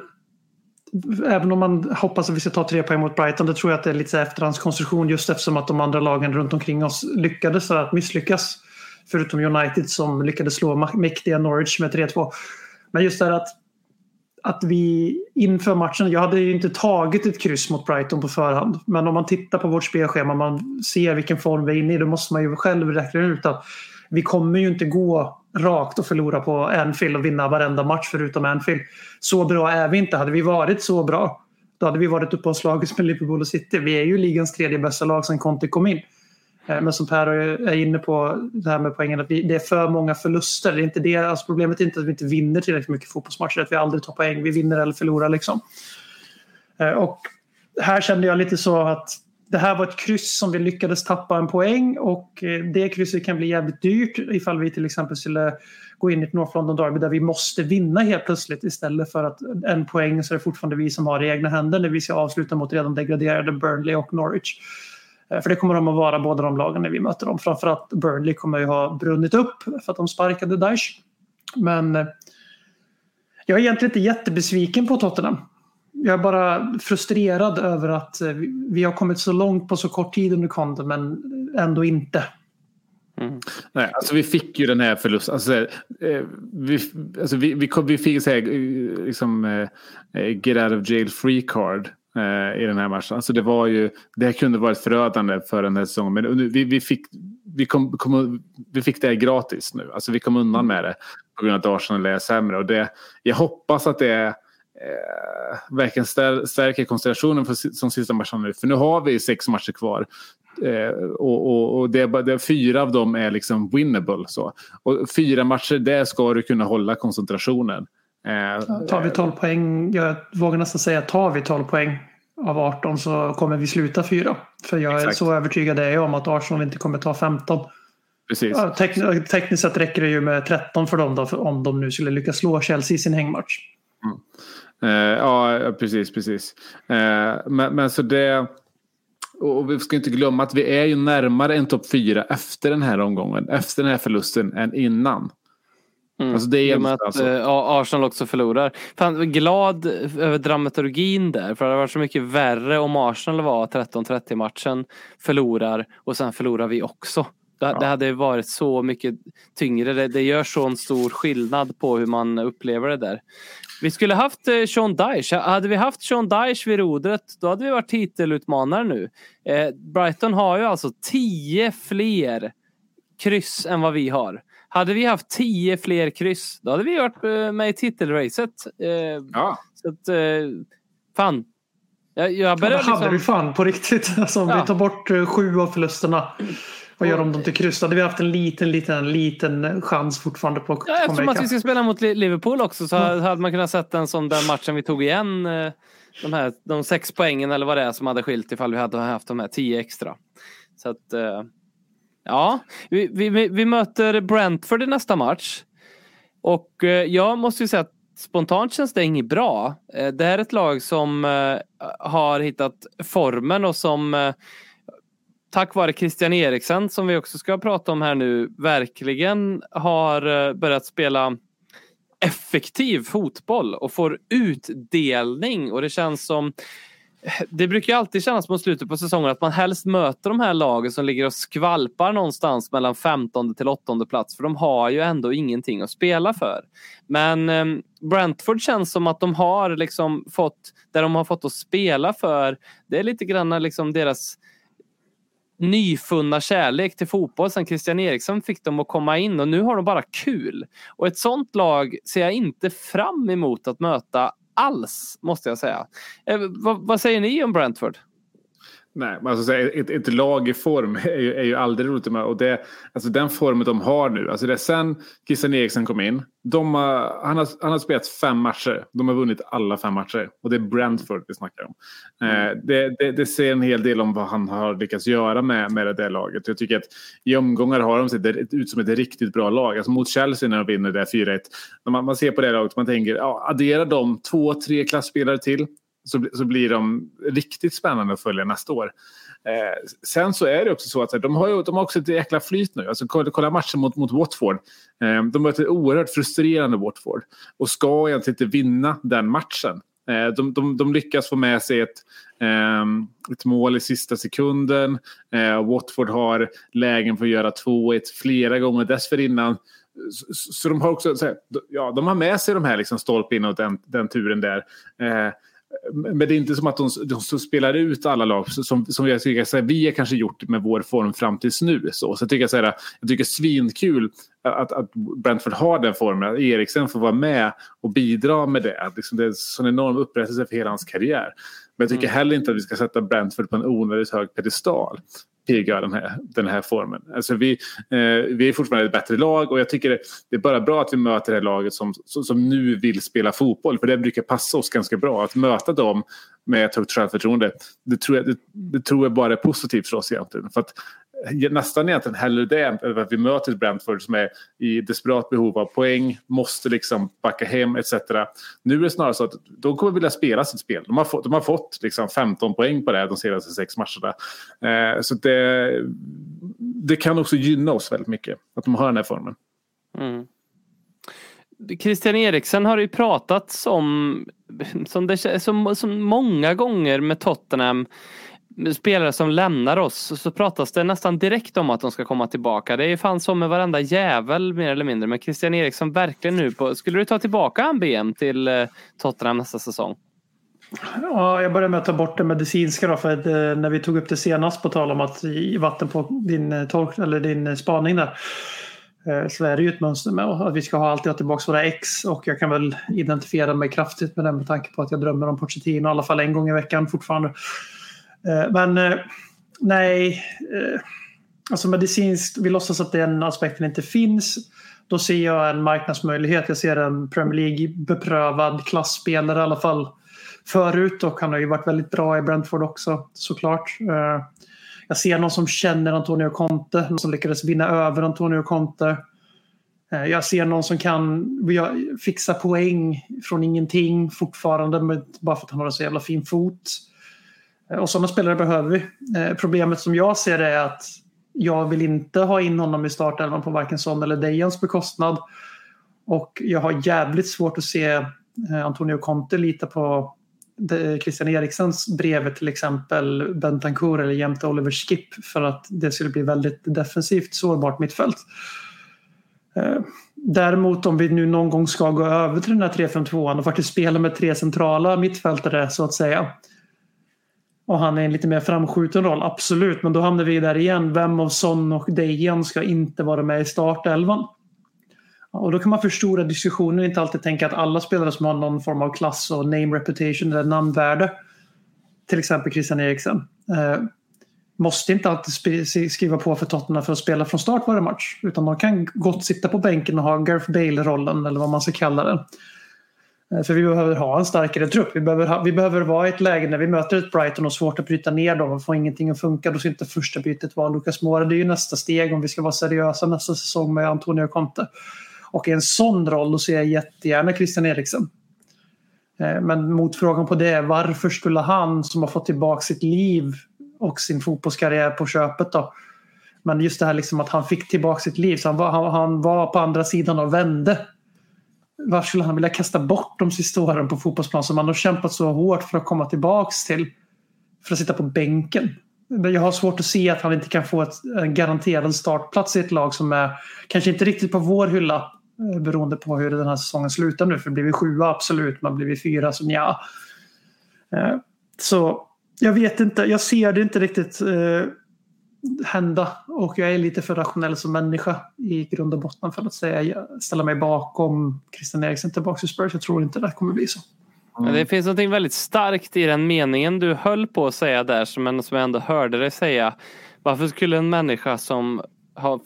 även om man hoppas att vi ska ta tre poäng mot Brighton, det tror jag att det är lite efterhandskonstruktion just eftersom att de andra lagen runt omkring oss lyckades att misslyckas. Förutom United som lyckades slå mäktiga Norwich med 3-2. Men just det här att, att vi inför matchen, jag hade ju inte tagit ett kryss mot Brighton på förhand. Men om man tittar på vårt spelschema, man ser vilken form vi är inne i, då måste man ju själv räkna ut att vi kommer ju inte gå rakt och förlora på Anfield och vinna varenda match förutom Anfield. Så bra är vi inte. Hade vi varit så bra då hade vi varit uppe och slagits med Liverpool och City. Vi är ju ligans tredje bästa lag sedan Conte kom in. Eh, men som Per är inne på, det här med poängen, att vi, det är för många förluster. Det är inte det, alltså problemet är inte att vi inte vinner tillräckligt mycket fotbollsmatcher, att vi aldrig tar poäng. Vi vinner eller förlorar liksom. Eh, och här kände jag lite så att det här var ett kryss som vi lyckades tappa en poäng och eh, det krysset kan bli jävligt dyrt ifall vi till exempel skulle gå in i ett North London Derby där vi måste vinna helt plötsligt istället för att en poäng så är det fortfarande vi som har det i egna händer när vi ska avsluta mot redan degraderade Burnley och Norwich. Eh, för det kommer de att vara båda de lagen när vi möter dem. Framförallt Burnley kommer ju ha brunnit upp för att de sparkade Daesh. Men eh, jag är egentligen inte jättebesviken på Tottenham jag är bara frustrerad över att eh, vi har kommit så långt på så kort tid under Conte men ändå inte. Mm. Nej, alltså vi fick ju den här förlusten. Alltså, eh, vi, alltså vi, vi, vi fick så här, liksom, eh, get out of jail free card eh, i den här matchen. Alltså det, var ju, det här kunde varit förödande för den här säsongen. Men vi, vi, fick, vi, kom, kom, vi fick det gratis nu. Alltså vi kom undan med det på grund av att Arsenal är sämre. Och det, jag hoppas att det är eh, verkligen stärker konstellationen för, som sista matchen nu. För nu har vi sex matcher kvar. Eh, och, och, och det det fyra av dem är liksom winnable. Så. Och fyra matcher, där ska du kunna hålla koncentrationen. Eh, tar vi 12 poäng, jag vågar nästan säga tar vi 12 poäng av 18 så kommer vi sluta fyra. För jag är Exakt. så övertygad är jag om att Arsenal inte kommer ta 15. Precis. Ja, tek tekniskt sett räcker det ju med 13 för dem då, för om de nu skulle lyckas slå Chelsea i sin hängmatch. Mm. Eh, ja, precis, precis. Eh, men, men så det... Och vi ska inte glömma att vi är ju närmare en topp fyra efter den här omgången, efter den här förlusten, än innan. Mm. Alltså det är med att alltså. äh, Arsenal också förlorar. Fan, glad över dramaturgin där. För det hade varit så mycket värre om Arsenal var 13-30 matchen, förlorar och sen förlorar vi också. Det, ja. det hade varit så mycket tyngre. Det, det gör så en stor skillnad på hur man upplever det där. Vi skulle haft eh, Sean Dyche. Hade vi haft Sean Dyche vid rodret då hade vi varit titelutmanare nu. Eh, Brighton har ju alltså tio fler kryss än vad vi har. Hade vi haft tio fler kryss då hade vi varit eh, med i titelracet. Eh, ja. Så att, eh, fan. Jag, jag Ja, det hade vi liksom, fan på riktigt. Alltså, om Ja. vi tar bort sju av förlusterna och gör om dem till kryss. Då hade vi haft en liten, liten, liten chans fortfarande på att ja, komma eftersom att vi ska spela mot Li- Liverpool också så hade man kunnat sett den som den matchen vi tog igen. De, här, de sex poängen eller vad det är som hade skilt ifall vi hade haft de här tio extra. Så att, eh, ja, vi, vi, vi- möter Brentford i nästa match. Och eh, jag måste ju säga att spontant känns det inget bra. Eh, det här är ett lag som eh, har hittat formen och som tack vare Christian Eriksen som vi också ska prata om här nu verkligen har börjat spela effektiv fotboll och får utdelning och det känns som det brukar ju alltid kännas mot slutet på säsongen att man helst möter de här lagen som ligger och skvalpar någonstans mellan 15 till 8 plats för de har ju ändå ingenting att spela för. Men ehm, Brentford känns som att de har liksom fått, där de har fått att spela för, det är lite grann liksom deras nyfunna kärlek till fotboll sen Christian Eriksson fick dem att komma in och nu har de bara kul. Och ett sånt lag ser jag inte fram emot att möta alls, måste jag säga. Eh, vad, vad säger ni om Brentford? Nej, men alltså, ett, ett lag i form är ju, är ju aldrig roligt med. Och det, alltså, den formen de har nu, alltså det sen Christian Eriksen kom in. De har, han, har, han har spelat fem matcher. De har vunnit alla fem matcher. Och det är Brentford vi snackar om. Eh, det, det, det säger en hel del om vad han har lyckats göra med, med det där laget. Jag tycker att i omgångar har de sett ut som ett riktigt bra lag. Alltså mot Chelsea när de vinner det 4-1. När man, man ser på det laget man tänker, ja, addera de två, tre klassspelare till så, så blir de riktigt spännande att följa nästa år. Eh, sen så är det också så att de har, ju, de har också ett jäkla flyt nu. Alltså, kolla, kolla matchen mot, mot Watford. Eh, de möter oerhört frustrerande Watford och ska egentligen inte vinna den matchen. Eh, de, de, de lyckas få med sig ett, ehm, ett mål i sista sekunden. Eh, Watford har lägen för att göra 2-1 flera gånger dessförinnan. Så, så de har också så här, ja, de har med sig de här liksom stolp in och den, den turen där. Eh, men det är inte som att de, de spelar ut alla lag som, som jag tycker så här, vi har kanske gjort med vår form fram tills nu. Så, så jag tycker så här, jag tycker svinkul att, att Brentford har den formen. Att Eriksen får vara med och bidra med det. Liksom det är en sån enorm upprättelse för hela hans karriär. Men jag tycker heller inte att vi ska sätta Brentford på en onödigt hög pedestal pigga den här, den här formen. Alltså vi, eh, vi är fortfarande ett bättre lag och jag tycker det, det är bara bra att vi möter det här laget som, som, som nu vill spela fotboll. För det brukar passa oss ganska bra. Att möta dem med ett högt självförtroende, det tror, jag, det, det tror jag bara är positivt för oss egentligen. För att, nästan egentligen hellre det än att vi möter ett Brentford som är i desperat behov av poäng, måste liksom backa hem etc. Nu är det snarare så att de kommer vilja spela sitt spel. De har fått, de har fått liksom 15 poäng på det de senaste sex matcherna. Eh, så det, det kan också gynna oss väldigt mycket att de har den här formen. Mm. Christian Eriksen har ju pratat om som, det, som, som många gånger med Tottenham spelare som lämnar oss så pratas det nästan direkt om att de ska komma tillbaka. Det är fan som med varenda jävel mer eller mindre. Men Christian Eriksson verkligen nu på... Skulle du ta tillbaka en BM till eh, Tottenham nästa säsong? Ja, jag börjar med att ta bort det medicinska då, för eh, när vi tog upp det senast på tal om att i vatten på din, eh, tolk, eller din eh, spaning där. Så är det ju ett mönster med att vi ska ha alltid ha tillbaka våra ex och jag kan väl identifiera mig kraftigt med det med tanke på att jag drömmer om Pochettino i alla fall en gång i veckan fortfarande. Eh, men eh, nej, eh, alltså medicinskt, vi låtsas att den aspekten inte finns. Då ser jag en marknadsmöjlighet. Jag ser en Premier League beprövad klassspelare i alla fall förut och han har ju varit väldigt bra i Brentford också såklart. Jag ser någon som känner Antonio Conte, någon som lyckades vinna över Antonio Conte. Jag ser någon som kan fixa poäng från ingenting fortfarande bara för att han har en så jävla fin fot. Eh, och sådana spelare behöver vi. Eh, problemet som jag ser det är att jag vill inte ha in honom i startelvan på varken Son eller Dejans bekostnad. Och jag har jävligt svårt att se eh, Antonio Conte lita på Christian Eriksens bredvid till exempel Bentancur eller jämte Oliver Skip för att det skulle bli väldigt defensivt sårbart mittfält. Däremot om vi nu någon gång ska gå över till den här 3-5-2 och faktiskt spela med tre centrala mittfältare så att säga. Och han är en lite mer framskjuten roll, absolut. Men då hamnar vi där igen. Vem av Son och Dejan ska inte vara med i startelvan? Och då kan man förstora diskussionen och inte alltid tänka att alla spelare som har någon form av klass och name reputation eller namnvärde till exempel Christian Eriksen. Eh, måste inte alltid skriva på för Tottenham för att spela från start varje match. Utan de kan gott sitta på bänken och ha Gareth Bale-rollen eller vad man ska kalla den. Eh, för vi behöver ha en starkare trupp. Vi behöver, ha, vi behöver vara i ett läge när vi möter ett Brighton och svårt att bryta ner dem och få ingenting att funka. Då ska inte första bytet vara Lucas Moura. Det är ju nästa steg om vi ska vara seriösa nästa säsong med Antonio Conte. Och i en sån roll då ser jag jättegärna Christian Eriksen. Eh, men motfrågan på det är varför skulle han som har fått tillbaka sitt liv och sin fotbollskarriär på köpet då. Men just det här liksom att han fick tillbaka sitt liv. Så han var, han, han var på andra sidan och vände. Varför skulle han vilja kasta bort de sista åren på fotbollsplan som han har kämpat så hårt för att komma tillbaks till? För att sitta på bänken. Men Jag har svårt att se att han inte kan få ett, en garanterad startplats i ett lag som är kanske inte riktigt på vår hylla. Eh, beroende på hur den här säsongen slutar nu. För blir vi sjua absolut, men blir vi fyra så ja. Eh, så jag vet inte, jag ser det inte riktigt eh, hända. Och jag är lite för rationell som människa i grund och botten för att säga, ställa mig bakom Christian Eriksen tillbaka till Spurs. Jag tror inte det kommer bli så. Men det finns något väldigt starkt i den meningen du höll på att säga där som, en, som jag ändå hörde dig säga. Varför skulle en människa som har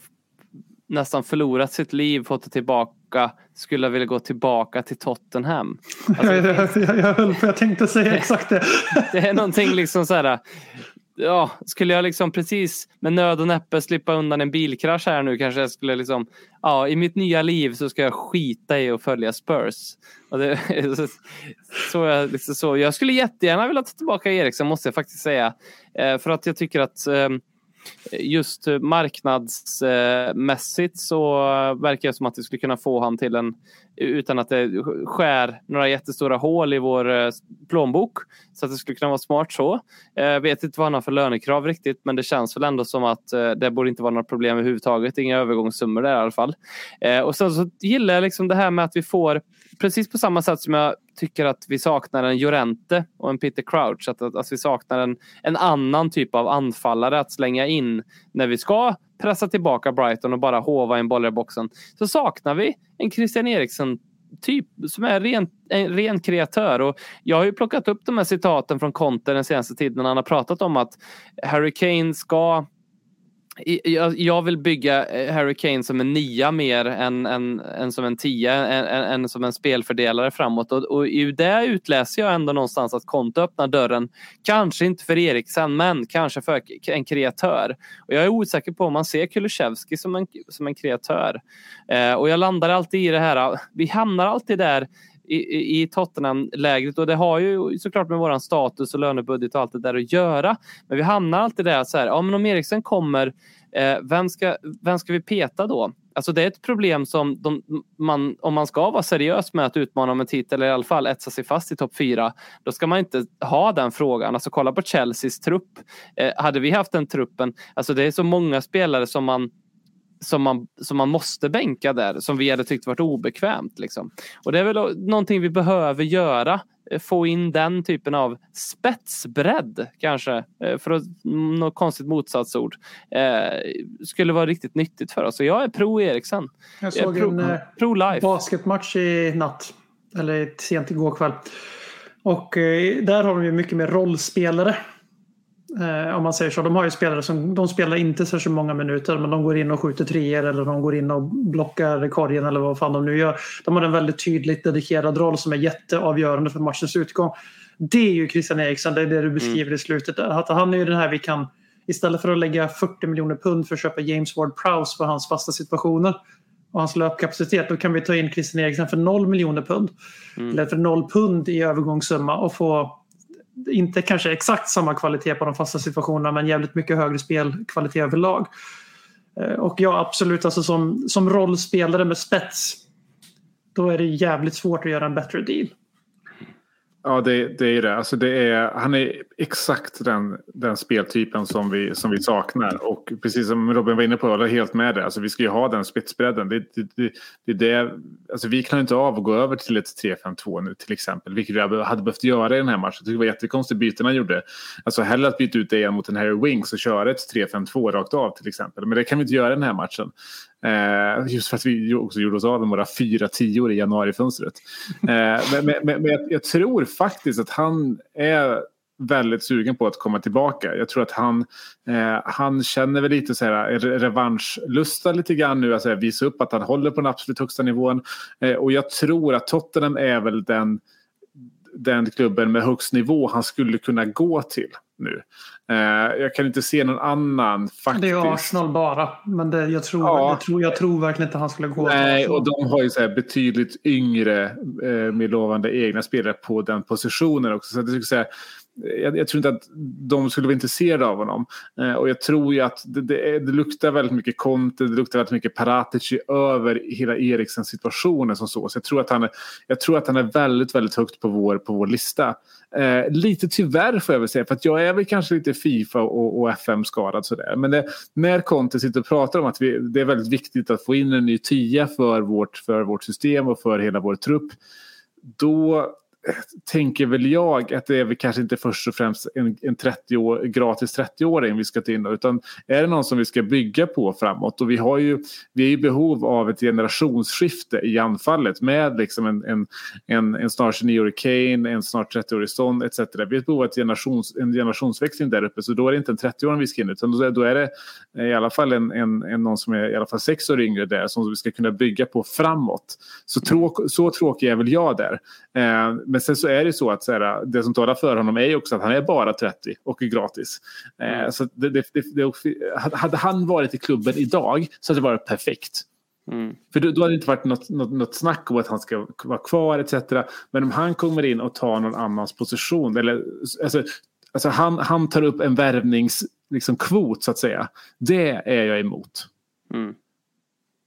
nästan förlorat sitt liv, fått det tillbaka, skulle vilja gå tillbaka till Tottenham? Alltså, jag, jag, jag, höll på, jag tänkte säga exakt det. det är någonting liksom så här. Ja, skulle jag liksom precis med nöd och näppe slippa undan en bilkrasch här nu kanske jag skulle liksom Ja, i mitt nya liv så ska jag skita i att följa Spurs. Och det, så, så, jag, liksom så, jag skulle jättegärna vilja ta tillbaka Eriksson måste jag faktiskt säga. Eh, för att jag tycker att eh, just eh, marknadsmässigt så verkar det som att vi skulle kunna få han till en utan att det skär några jättestora hål i vår eh, plånbok. Så att det skulle kunna vara smart så. Jag vet inte vad han har för lönekrav riktigt men det känns väl ändå som att det borde inte vara några problem överhuvudtaget. Inga övergångssummor där i alla fall. Och sen så gillar jag liksom det här med att vi får precis på samma sätt som jag tycker att vi saknar en Jorente och en Peter Crouch. Att, att, att vi saknar en, en annan typ av anfallare att slänga in när vi ska pressa tillbaka Brighton och bara hova en boll i boxen. Så saknar vi en Christian Eriksen typ som är ren, en ren kreatör. Och jag har ju plockat upp de här citaten från Conte den senaste tiden. Han har pratat om att Harry Kane ska jag, jag vill bygga eh, Harry Kane som en nia mer än, än, än som en tia, än, än, än som en spelfördelare framåt. Och, och i det utläser jag ändå någonstans att Konto öppnar dörren, kanske inte för Eriksen, men kanske för en kreatör. Och jag är osäker på om man ser Kulusevski som en, som en kreatör. Eh, och jag landar alltid i det här, vi hamnar alltid där i, i Tottenham-lägret och det har ju såklart med våran status och lönebudget och allt det där att göra. Men vi hamnar alltid där så här, ja men om Eriksen kommer, eh, vem, ska, vem ska vi peta då? Alltså det är ett problem som de, man, om man ska vara seriös med att utmana om en titel eller i alla fall etsa sig fast i topp fyra, då ska man inte ha den frågan. Alltså kolla på Chelseas trupp. Eh, hade vi haft den truppen, alltså det är så många spelare som man som man, som man måste bänka där som vi hade tyckt varit obekvämt. Liksom. Och det är väl någonting vi behöver göra. eh, Få in den typen av spetsbredd kanske. eh, För att, något konstigt motsatsord. Eh, skulle vara riktigt nyttigt för oss. Så jag är pro Eriksen. Jag såg pro, en eh, pro life. basketmatch i natt. Eller sent igår kväll. Och eh, där har de ju mycket mer rollspelare. Eh, om man säger så. De har ju spelare som de spelar inte särskilt många minuter men de går in och skjuter treor eller de går in och blockar korgen eller vad fan de nu gör. De har en väldigt tydligt dedikerad roll som är jätteavgörande för matchens utgång. Det är ju Christian Eriksen, det är det du beskriver i slutet där. Att han är ju den här vi kan istället för att lägga 40 miljoner pund för att köpa James Ward-Prowse för hans fasta situationer och hans löpkapacitet, då kan vi ta in Christian Eriksen för 0 miljoner pund. Eller för 0 pund i övergångssumma och få inte kanske exakt samma kvalitet på de fasta situationerna men jävligt mycket högre spelkvalitet överlag. Eh, och ja, absolut, alltså som, som rollspelare med spets då är det jävligt svårt att göra en bättre deal. Ja, det, det är det. Alltså det är, han är exakt den, den speltypen som vi, som vi saknar. Och precis som Robin var inne på, jag håller helt med dig. Alltså vi ska ju ha den spetsbredden. Det, det, det, det, det, alltså vi kan inte av att gå över till ett 3-5-2 nu till exempel. Vilket vi hade behövt göra i den här matchen. Jag tycker det var jättekonstigt byten han gjorde. Alltså hellre att byta ut det mot en Harry Winks och köra ett 3-5-2 rakt av till exempel. Men det kan vi inte göra i den här matchen. Eh, just för att vi också gjorde oss av med våra fyra tior i januarifönstret. Eh, men men, men, jag, jag tror faktiskt att han är väldigt sugen på att komma tillbaka. Jag tror att han, eh, han känner väl lite så här eh, revanschlusta lite grann nu. Alltså visa upp att han håller på den absolut högsta nivån. Eh, och jag tror att Tottenham är väl den, den klubben med högst nivå han skulle kunna gå till nu. Eh, jag kan inte se någon annan faktiskt. Det är Arsenal bara. Men det, jag, tror, Ja. jag, tror, jag tror verkligen inte han skulle gå Nej, och de har ju så betydligt yngre eh, med lovande egna spelare på den positionen också. Så jag, skulle säga, jag, jag tror inte att de skulle vara intresserade av honom. Eh, och jag tror ju att det, det, det luktar väldigt mycket Conte, det luktar väldigt mycket Paratici över hela Eriksens situationen som så. Så jag tror att han är, jag tror att han är väldigt, väldigt högt på vår, på vår lista. Eh, lite tyvärr får jag väl säga, för att jag är väl kanske lite Fifa och, och FM-skadad sådär. Men det, när Conte sitter och pratar om att vi, det är väldigt viktigt att få in en ny tia för vårt, för vårt system och för hela vår trupp. Då tänker väl jag att det är väl kanske inte först och främst en, en 30 år, gratis 30-åring vi ska ta in utan är det någon som vi ska bygga på framåt och vi har ju vi är i behov av ett generationsskifte i anfallet med liksom en, en, en, en snart 29-årig Kane, en snart 30-årig Son etc. Vi har ett behov av ett generations, en generationsväxling där uppe så då är det inte en 30-åring vi ska in utan då är, då är det i alla fall en, en, en någon som är i alla fall sex år yngre där som vi ska kunna bygga på framåt. Så, tråk, så tråkig är väl jag där. Eh, men sen så är det så att så här, det som talar för honom är också att han är bara 30 och är gratis. Eh, så det, det, det, hade han varit i klubben idag så hade det varit perfekt. Mm. För då, då hade det inte varit något, något, något snack om att han ska vara kvar etc. Men om han kommer in och tar någon annans position. Eller, alltså, alltså han, han tar upp en värvningskvot liksom, kvot, så att säga. Det är jag emot. Mm.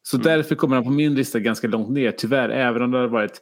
Så därför kommer han på min lista ganska långt ner tyvärr. Även om det har varit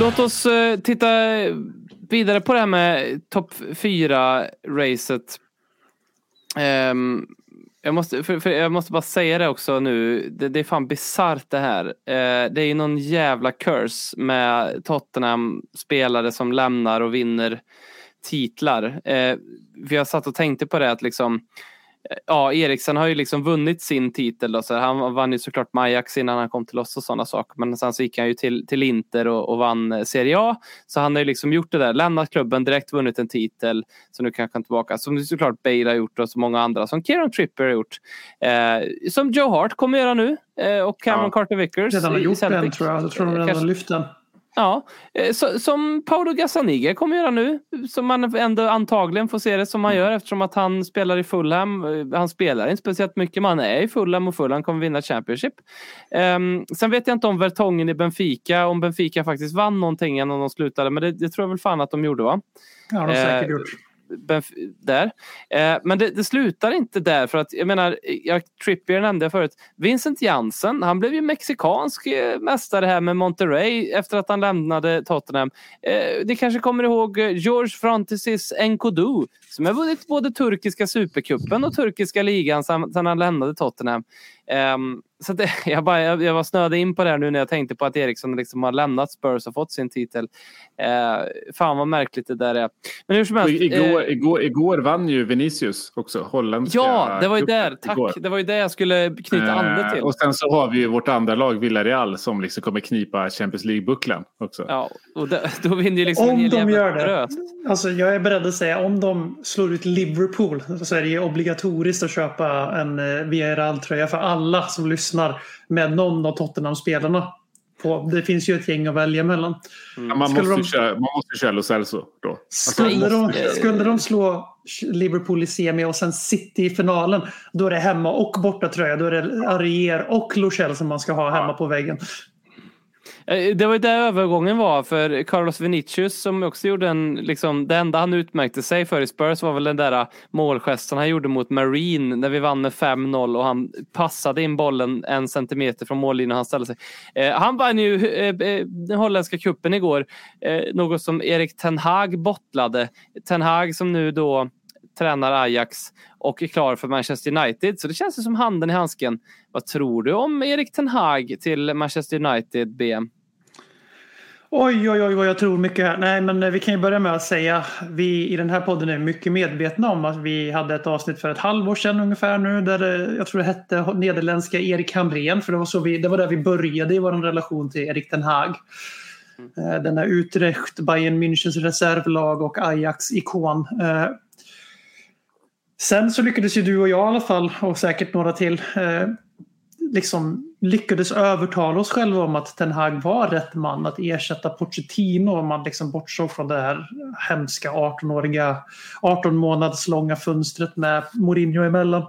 Låt oss eh, titta vidare på det här med topp 4-racet. um, ehm, jag, måste, för, för jag måste bara säga det också nu. Det, det är fan bisarrt det här. Uh, det är ju någon jävla curse med Tottenham-spelare som lämnar och vinner titlar. Uh, vi har satt och tänkte på det att liksom Ja, Eriksen har ju liksom vunnit sin titel. Då, så han vann ju såklart Majax innan han kom till oss och sådana saker. Men sen så gick han ju till, till Inter och, och vann eh, Serie A. Så han har ju liksom gjort det där, lämnat klubben, direkt vunnit en titel. Så nu kan han tillbaka. Som såklart Bale har gjort och så många andra. Som Kieran Tripper har gjort. Eh, som Joe Hart kommer göra nu. Eh, och Cameron Ja. Carter Vickers. Redan har gjort den tror jag. Jag tror de redan kanske- har lyft den. Ja, eh, så, som Paolo Gazzaniga kommer göra nu. Som man ändå antagligen får se det som han gör eftersom att han spelar i Fulham. Eh, Han spelar inte speciellt mycket men han är i Fulham och Fulham kommer vinna Championship. Um, sen vet jag inte om Vertongen i Benfica, om Benfica faktiskt vann någonting innan de slutade men det, det tror jag väl fan att de gjorde va? Ja, de har Eh, säkert gjort. Benf- där. Eh, men det, det slutar inte där för att jag menar, jag, Trippier nämnde jag förut. Vincent Jansen, han blev ju mexikansk eh, mästare här med Monterrey efter att han lämnade Tottenham. Eh, ni kanske kommer ihåg eh, George Frontesis Enkodu som har vunnit både turkiska supercupen och turkiska ligan sedan han lämnade Tottenham. Ehm, så det, jag, bara, jag, jag var snöade in på det här nu när jag tänkte på att Eriksson liksom har lämnat Spurs och fått sin titel. Eh, fan vad märkligt det där är. Men hur som helst. igår, eh, igår, igår vann ju Vinicius också, holländska Ja, det var ju där. Tack. igår. Det var ju det jag skulle knyta an det till. Eh, Och sen så har vi ju vårt andra lag, Villarreal, som liksom kommer knipa Champions League-bucklan också. Ja, och det, då vinner ju liksom Om de gör det. drös. Alltså, jag är beredd att säga om de slår ut Liverpool så är det ju obligatoriskt att köpa en eh, Villarreal-tröja för alla som lyssnar med någon av Tottenham-spelarna. På. Det finns ju ett gäng att välja mellan. Ja, Man, Skulle måste de- köra, man måste köra Lo Celso då. Alltså, Skulle de, skulle de slå Liverpool i semi och sen City i finalen då är det hemma och bortatröja. Då är det Arrier och Lo som man ska ha hemma på väggen. Eh, det var ju där övergången var för Carlos Vinicius som också gjorde en, liksom, det enda han utmärkte sig för i Spurs var väl den där målgesten han gjorde mot Marine när vi vann med 5-0 och han passade in bollen en centimeter från mållinjen och han ställde sig. Eh, han vann ju eh, eh, den holländska kuppen igår, eh, något som Erik Ten Hag bottlade. Ten Hag som nu då tränar Ajax och är klar för Manchester United. Så det känns ju som handen i handsken. Vad tror du om Erik Ten Hag till Manchester United, BM? Oj, oj, oj vad jag tror mycket här. Nej, men eh, vi kan ju börja med att säga vi i den här podden är mycket medvetna om att vi hade ett avsnitt för ett halvår sedan ungefär nu där det, jag tror det hette nederländska Erik Hamrén för det var, så vi, det var där vi började i vår relation till Erik Den Haag. Eh, Den här Utrecht, Bayern Münchens reservlag och Ajax-ikon. Eh, Sen så lyckades ju du och jag i alla fall och säkert några till eh, liksom lyckades övertala oss själva om att Ten Hag var rätt man att ersätta Pochettino om man liksom bortsåg från det här hemska 18-åriga 18 månaders långa fönstret med Mourinho emellan.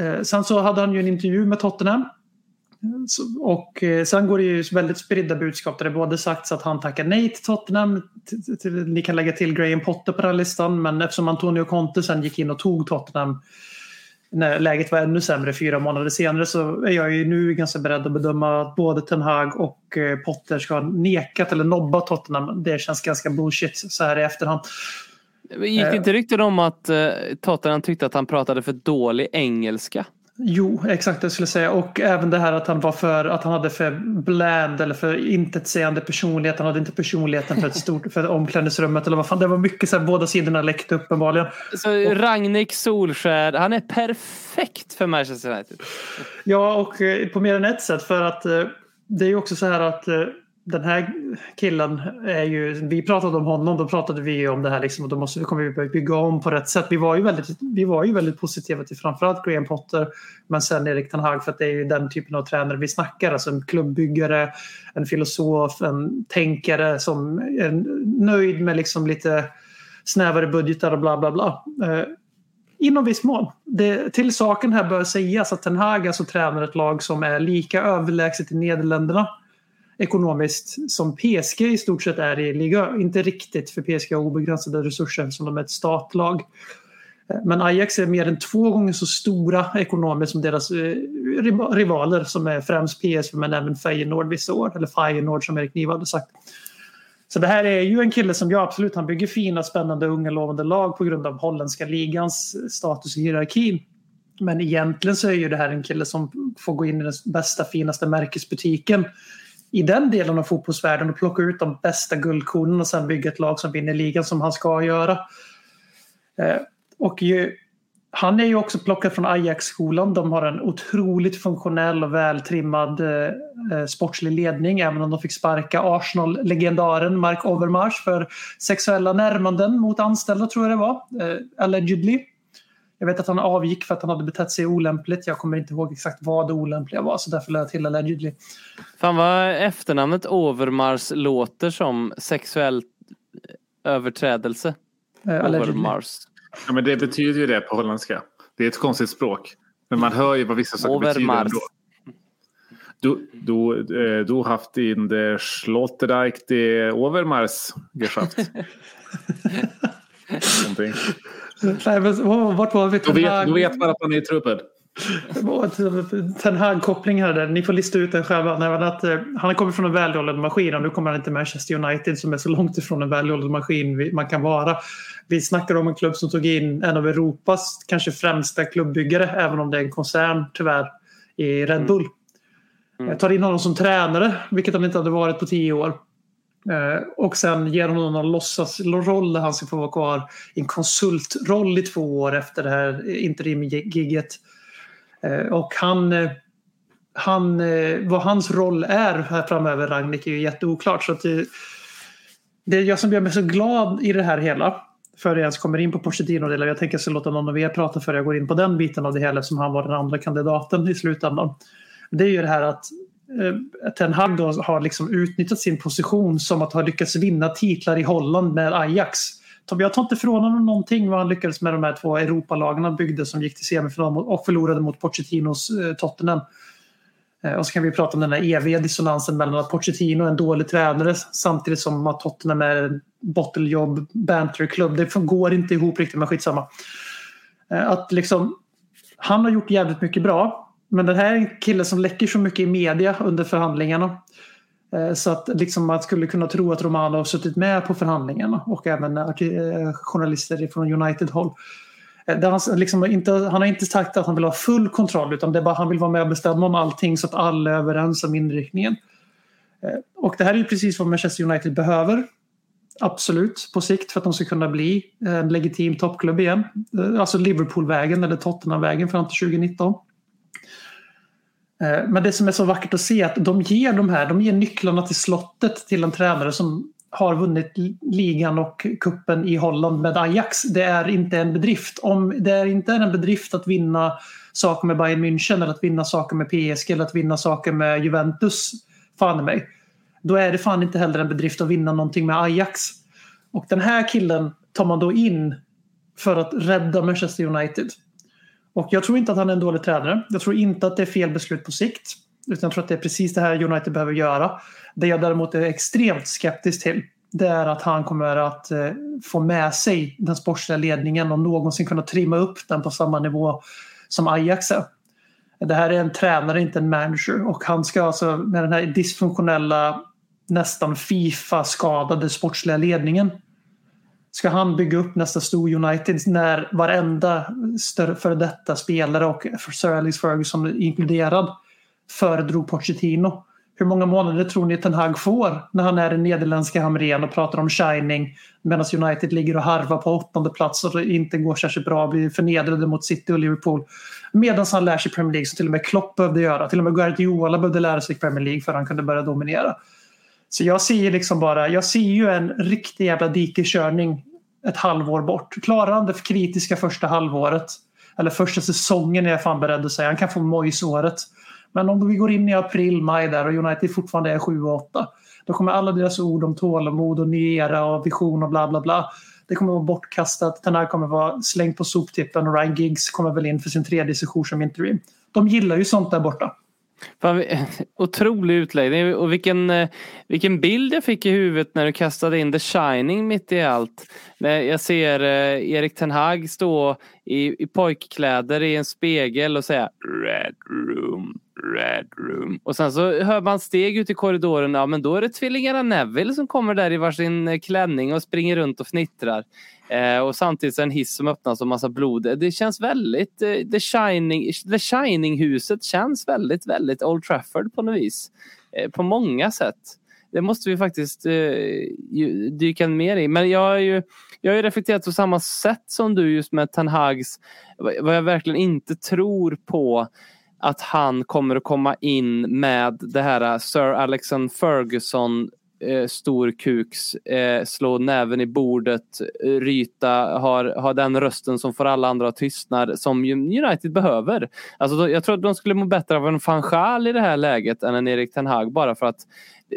Eh, sen så hade han ju en intervju med Tottenham. Och eh, sen går det ju väldigt spridda budskap där det både sagts att han tackar nej till Tottenham. Ni kan lägga till Graham Potter på den här listan men eftersom Antonio Conte sen gick in och tog Tottenham när läget var ännu sämre fyra månader senare så är jag ju nu ganska beredd att bedöma att både Ten Hag och eh, Potter ska ha nekat eller nobbat Tottenham. Det känns ganska bullshit så här i efterhand. Gick det inte rykten om att eh, Tottenham tyckte att han pratade för dålig engelska? Jo, exakt det jag skulle säga. Och även det här att han var för att han hade för bland eller för intetsägande personlighet. Han hade inte personligheten för ett stort för omklädningsrummet eller vad fan. Det var mycket så här, båda sidorna läckte uppenbarligen. Så Ragnik Solskär, han är perfekt för Manchester United. Ja, och eh, på mer än ett sätt för att eh, det är ju också så här att eh, den här killen är ju, vi pratade om honom, då pratade vi om det här liksom och då måste vi kommer vi börja bygga om på rätt sätt. Vi var ju väldigt, vi var ju väldigt positiva till framförallt Graham Potter men sen Erik Ten Hag för att det är ju den typen av tränare vi snackar, alltså en klubbbyggare, en filosof, en tänkare som är nöjd med liksom lite snävare budgetar och bla bla bla. Eh, Inom viss mån. Det, till saken här bör sägas att Ten Hag alltså tränar ett lag som är lika överlägset i Nederländerna ekonomiskt som PSG i stort sett är i liga. Inte riktigt för PSG har obegränsade resurser som de är ett statlag. Eh, men Ajax är mer än två gånger så stora ekonomiskt som deras eh, rivaler som är främst PSV men även Feyenoord vissa år. Eller Feyenoord som Erik Niva hade sagt. Så det här är ju en kille som, jag absolut, han bygger fina, spännande, unga, lovande lag på grund av holländska ligans status i hierarkin. Men egentligen så är ju det här en kille som får gå in i den bästa, finaste märkesbutiken i den delen av fotbollsvärlden och plocka ut de bästa guldkornen och sen bygga ett lag som vinner ligan som han ska göra. Eh, och ju, han är ju också plockad från Ajax-skolan. De har en otroligt funktionell och vältrimmad eh, eh, sportslig ledning även om de fick sparka Arsenal-legendaren Mark Overmars för sexuella närmanden mot anställda tror jag det var. Eh, allegedly. Jag vet att han avgick för att han hade betett sig olämpligt. Jag kommer inte ihåg exakt vad det olämpliga var så därför lade jag till allegedly. Fan vad efternamnet Overmars låter som sexuell överträdelse. Eh. Overmars. Ja, men det betyder ju det på holländska. Det är ett konstigt språk. Men man hör ju vad vissa saker betyder Overmars. ändå. Du, du, eh, du haft in det Sloterdijk de Overmars geschafft. Nej, men, vart var vi? Ten vet, du vet bara att man är i truppen. Ten Hag-koppling här. Där. Ni får lista ut den själva. Nej, att, eh, han kommer från en välhållen maskin och nu kommer han till Manchester United som är så långt ifrån en välhållen maskin man kan vara. Vi snackar om en klubb som tog in en av Europas kanske främsta klubbyggare även om det är en koncern tyvärr i Red Bull. Jag tar in honom som tränare vilket han inte hade varit på tio år. Eh, Och sen ger honom någon låtsasroll där han ska få vara kvar i en konsultroll i två år efter det här interimgigget. Eh, Och han, eh, han, eh, vad hans roll är här framöver, Ragnik, är ju jätteoklart. Så att det, det jag som gör mig så glad i det här hela, före jag ens kommer in på Pochettino-delen, jag tänker jag ska låta någon av er prata före jag går in på den biten av det hela eftersom han var den andra kandidaten i slutändan. Det är ju det här att Eh, Ten Hag då har liksom utnyttjat sin position som att ha lyckats vinna titlar i Holland med Ajax. Jag tar inte ifrån honom någonting vad han lyckades med de här två Europalagen han byggde som gick till semifinal och förlorade mot Pochettinos eh, Tottenham. Eh, och så kan vi prata om den här eviga dissonansen mellan att Pochettino är en dålig tränare samtidigt som att Tottenham är en botteljobb banterklubb. Det går inte ihop riktigt men skitsamma. Att liksom, han har gjort jävligt mycket bra men den här är en kille som läcker så mycket i media under förhandlingarna. Eh, så att liksom man skulle kunna tro att Romano har suttit med på förhandlingarna och även eh, eh, journalister från United-håll. Han, liksom inte, han har inte sagt att han vill ha full kontroll utan det är bara han vill vara med och bestämma om allting så att alla är överens om inriktningen. Och det här är ju precis vad Manchester United behöver. Absolut, på sikt för att de ska kunna bli en legitim toppklubb igen. Alltså Liverpool-vägen eller Tottenham-vägen fram till 2019. Eh, men det som är så vackert att se är att de ger de här, de ger nycklarna till slottet till en tränare som har vunnit ligan och kuppen i Holland med Ajax. Det är inte en bedrift. Om det är inte är en bedrift att vinna saker med Bayern München eller att vinna saker med PSG eller att vinna saker med Juventus, fan i mig. Då är det fan inte heller en bedrift att vinna någonting med Ajax. Och den här killen tar man då in för att rädda Manchester United. Och jag tror inte att han är en dålig tränare. Jag tror inte att det är fel beslut på sikt. Utan jag tror att det är precis det här United behöver göra. Det jag däremot är extremt skeptisk till det är att han kommer att eh, få med sig den sportsliga ledningen och någonsin kunna trimma upp den på samma nivå som Ajax är. Det här är en tränare, inte en manager. Och han ska alltså med den här dysfunktionella, nästan Fifa-skadade sportsliga ledningen ska han bygga upp nästa stor United när varenda före detta spelare och Sir Alex Ferguson inkluderad föredrog Pochettino. Hur många månader tror ni Ten Hag får när han är i nederländska Hamrén och pratar om shining medan United ligger och harvar på åttonde plats och inte går särskilt bra, blir förnedrade mot City och Liverpool. Medan han lär sig Premier League som till och med Klopp behövde göra. Till och med Guardiola behövde lära sig Premier League för att han kunde börja dominera. Så jag ser ju liksom bara, jag ser ju en riktig jävla dikeskörning ett halvår bort. Klarar han det kritiska första halvåret, eller första säsongen är jag fan beredd att säga, han kan få Moyes-året. Men om vi går in i april, maj där och United fortfarande är 7 och 8, då kommer alla deras ord om tålamod och ny era och vision och bla bla bla. Det kommer vara bortkastat. Den här kommer vara slängd på soptippen och Ryan Giggs kommer väl in för sin tredje session som interim. De gillar ju sånt där borta. Fan, otrolig utläggning och vilken, eh, vilken bild jag fick i huvudet när du kastade in The Shining mitt i allt. När Jag ser eh, Erik Ten Hag stå i, i pojkkläder i en spegel och säga Red room, red room. Och sen så hör man steg ut i korridoren. Ja men då är det tvillingarna Neville som kommer där i varsin eh, klänning och springer runt och fnittrar. Eh, och samtidigt så är en hiss som öppnas och massa blod. Det känns väldigt, eh, The Shining, The Shining-huset känns väldigt, väldigt Old Trafford på något vis. Eh, på många sätt. Det måste vi faktiskt eh, dyka mer i. Men jag har ju jag har ju reflekterat på samma sätt som du just med Ten Hags. Vad jag verkligen inte tror på att han kommer att komma in med det här äh, Sir Alexander Ferguson äh, eh, storkuks, eh, äh, slå näven i bordet, ryta, har, har den rösten som får alla andra att tystna som United behöver. Alltså, då, jag tror att de skulle må bättre av en fanchal i det här läget än en Erik Ten Hag bara för att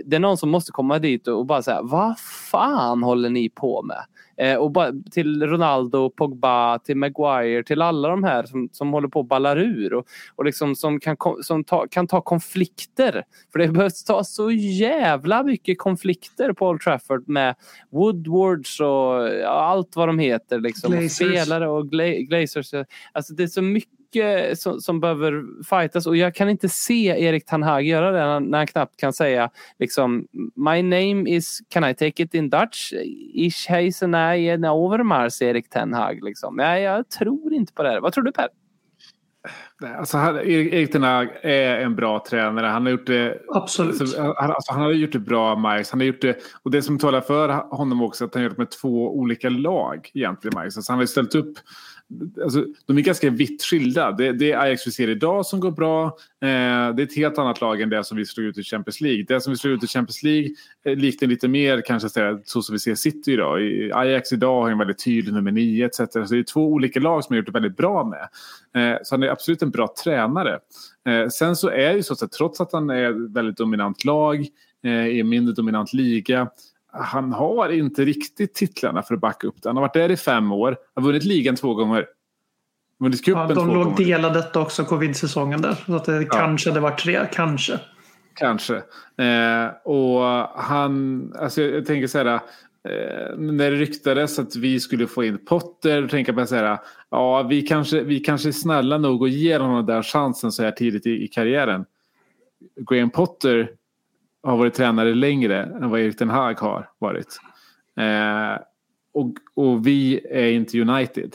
det är någon som måste komma dit och bara säga vad fan håller ni på med? Eh, och till Ronaldo, Pogba, till Maguire, till alla de här som, som håller på och ballar ur och, och liksom som, kan, som ta, kan ta konflikter. För det behövs ta så jävla mycket konflikter på Old Trafford med Woodwards och allt vad de heter. Liksom, och spelare och gla, Glazers. Alltså det är så mycket som, som behöver fightas och jag kan inte se Erik Ten Hag göra det när, när han knappt kan säga liksom My name is, can I take it in Dutch? Ich heiße nej en Overmars Erik Ten Hag. Liksom. Nej, jag tror inte på det här. Vad tror du Per? Nej, Alltså, han, Erik Ten Hag är en bra tränare. Han har gjort det Absolut. Alltså, han, alltså, han har gjort det bra, Majs. Han har gjort det, och det som talar för honom också att han gjort det med två olika lag egentligen, Majs. Alltså, han har ställt upp Alltså, de är ganska vitt skilda. Det, det är Ajax vi ser idag som går bra. Eh, det är ett helt annat lag än det som vi slog ut i Champions League. Det som vi slog ut i Champions League eh, liknar lite mer kanske så som vi ser City idag. I, Ajax idag har en väldigt tydlig nummer nio etc. Så det är två olika lag som har gjort det väldigt bra med. Eh, så han är absolut en bra tränare. Eh, sen så är det ju så att trots att han är ett väldigt dominant lag eh, i en mindre dominant liga han har inte riktigt titlarna för att backa upp det. Han har varit där i fem år, har vunnit ligan två gånger. Vunnit cupen Ja, två de låg gånger. delade detta också, covid-säsongen där. Så att det kanske det var tre, kanske. Kanske. Eh, och han, alltså jag, jag tänker så här. Eh, när det ryktades att vi skulle få in Potter, jag bara så här. Ja, vi kanske, vi kanske är snälla nog och ger honom den där chansen så här tidigt i, i karriären. Graham Potter har varit tränare längre än vad Erik Den Haag har varit. Eh, och, och vi är inte United.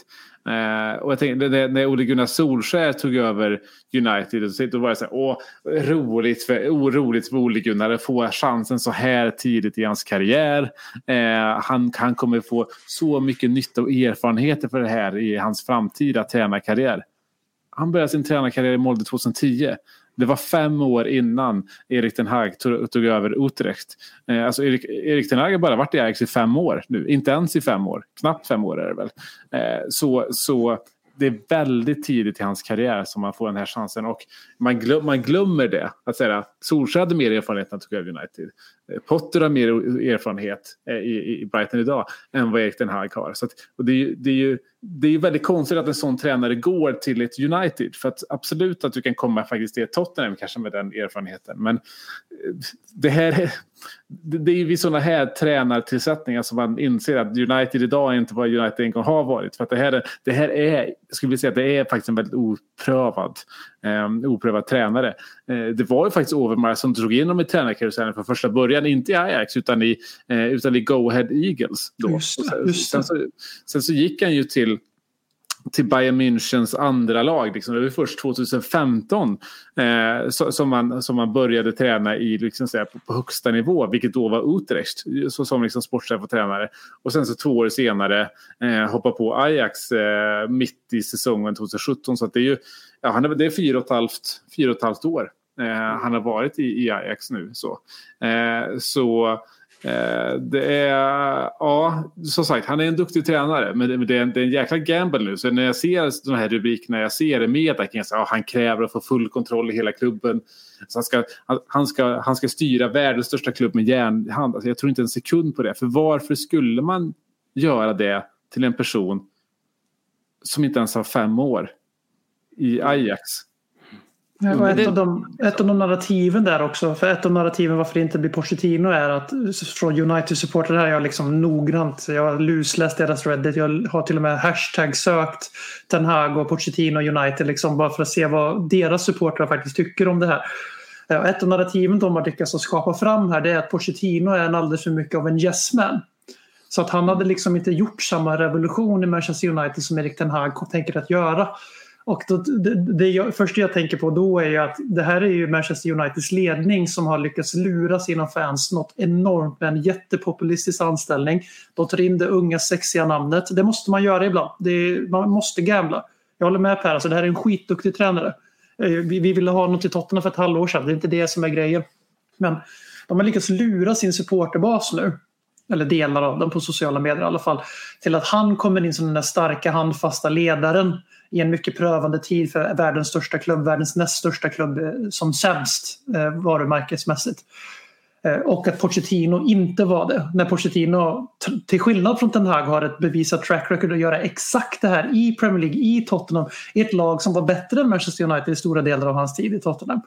Eh, och jag tänkte, när, när Ole Gunnar Solskär tog över United då var det så här, åh, roligt för, oroligt för Ole Gunnar att få chansen så här tidigt i hans karriär. Eh, han, han kommer få så mycket nytta och erfarenheter för det här i hans framtida tränarkarriär. Han började sin tränarkarriär i Molde 2010. Det var fem år innan Erik Den Hag tog, tog över Utrecht. Eh, alltså Erik, Erik Den Hag har bara varit i Ajax i fem år nu. Inte ens i fem år. Knappt fem år är det väl. Eh, så, så det är väldigt tidigt i hans karriär som man får den här chansen. Och man, glöm, man glömmer det. Att säga, Solskjaer hade mer erfarenhet när han tog över United. Eh, Potter har mer erfarenhet eh, i, i Brighton idag än vad Erik Den Hag har. Så att, och det, är, ju- det, är ju, det är ju väldigt konstigt att en sån tränare går till ett United. För att absolut att du kan komma faktiskt till Tottenham kanske med den erfarenheten. Men eh, det här är, det det är ju vid sådana här tränartillsättningar som man inser att United idag är inte vad United en gång har varit. För att det här är, det här är skulle vi säga det är faktiskt en väldigt oprövad, eh, oprövad tränare. Eh, det var ju faktiskt Overmars som drog in dem i tränarkarusellen från första början. Inte i Ajax utan i, eh, utan i Go Ahead Eagles. Då. Just det, just det. sen, så, sen så gick han ju till till Bayern Münchens andra lag. Liksom. Det var först 2015 eh, så, som, man, som man började träna i liksom, så här, på, på högsta nivå, vilket då var Utrecht så, som liksom, sportchef och tränare. Och sen så två år senare eh, hoppa på Ajax eh, mitt i säsongen 2017. Så det är ju ja, han är, det är fyra och ett halvt, fyra och ett halvt år eh, han har varit i, i Ajax nu. Så, eh, så Eh, det är, ja, som sagt, han är en duktig tränare, men det, det, är, en, det är en jäkla gamble nu. Så när jag ser de här rubrikerna, jag ser det med att ja, han kräver att få full kontroll i hela klubben. Så han, ska, han, ska, han ska styra världens största klubb med järnhand. Alltså, jag tror inte en sekund på det. För varför skulle man göra det till en person som inte ens har fem år i Ajax? Ja, och ett, av de, ett av de narrativen där också, för ett av narrativen varför det inte blir Pochettino är att från United-supportrar här är jag liksom noggrant, jag har lusläst deras Reddit, jag har till och med hashtag sökt Ten Hag och Pochettino United liksom bara för att se vad deras supportrar faktiskt tycker om det här. Ett av narrativen de har lyckats skapa fram här det är att Pochettino är en alldeles för mycket av en yes man. Så att han hade liksom inte gjort samma revolution i Manchester United som Erik Ten Hag tänker att göra. Och då, det, det jag, första jag tänker på då är ju att det här är ju Manchester Uniteds ledning som har lyckats lura sina fans något enormt med en jättepopulistisk anställning. De tar in det unga sexiga namnet. Det måste man göra ibland. Det är, man måste gambla. Jag håller med Per, alltså, det här är en skitduktig tränare. Eh, vi, vi ville ha något till Tottenham för ett halvår sedan. Det är inte det som är grejen. Men de har lyckats lura sin supporterbas nu eller delar av den på sociala medier i alla fall, till att han kommer in som den där starka handfasta ledaren i en mycket prövande tid för världens största klubb, världens näst största klubb eh, som sämst eh, varumärkesmässigt. Eh, och att Pochettino inte var det. När Pochettino, till skillnad från Ten Hag, har ett bevisat track record att göra exakt det här i Premier League, i Tottenham, i ett lag som var bättre än Manchester United i stora delar av hans tid i Tottenham.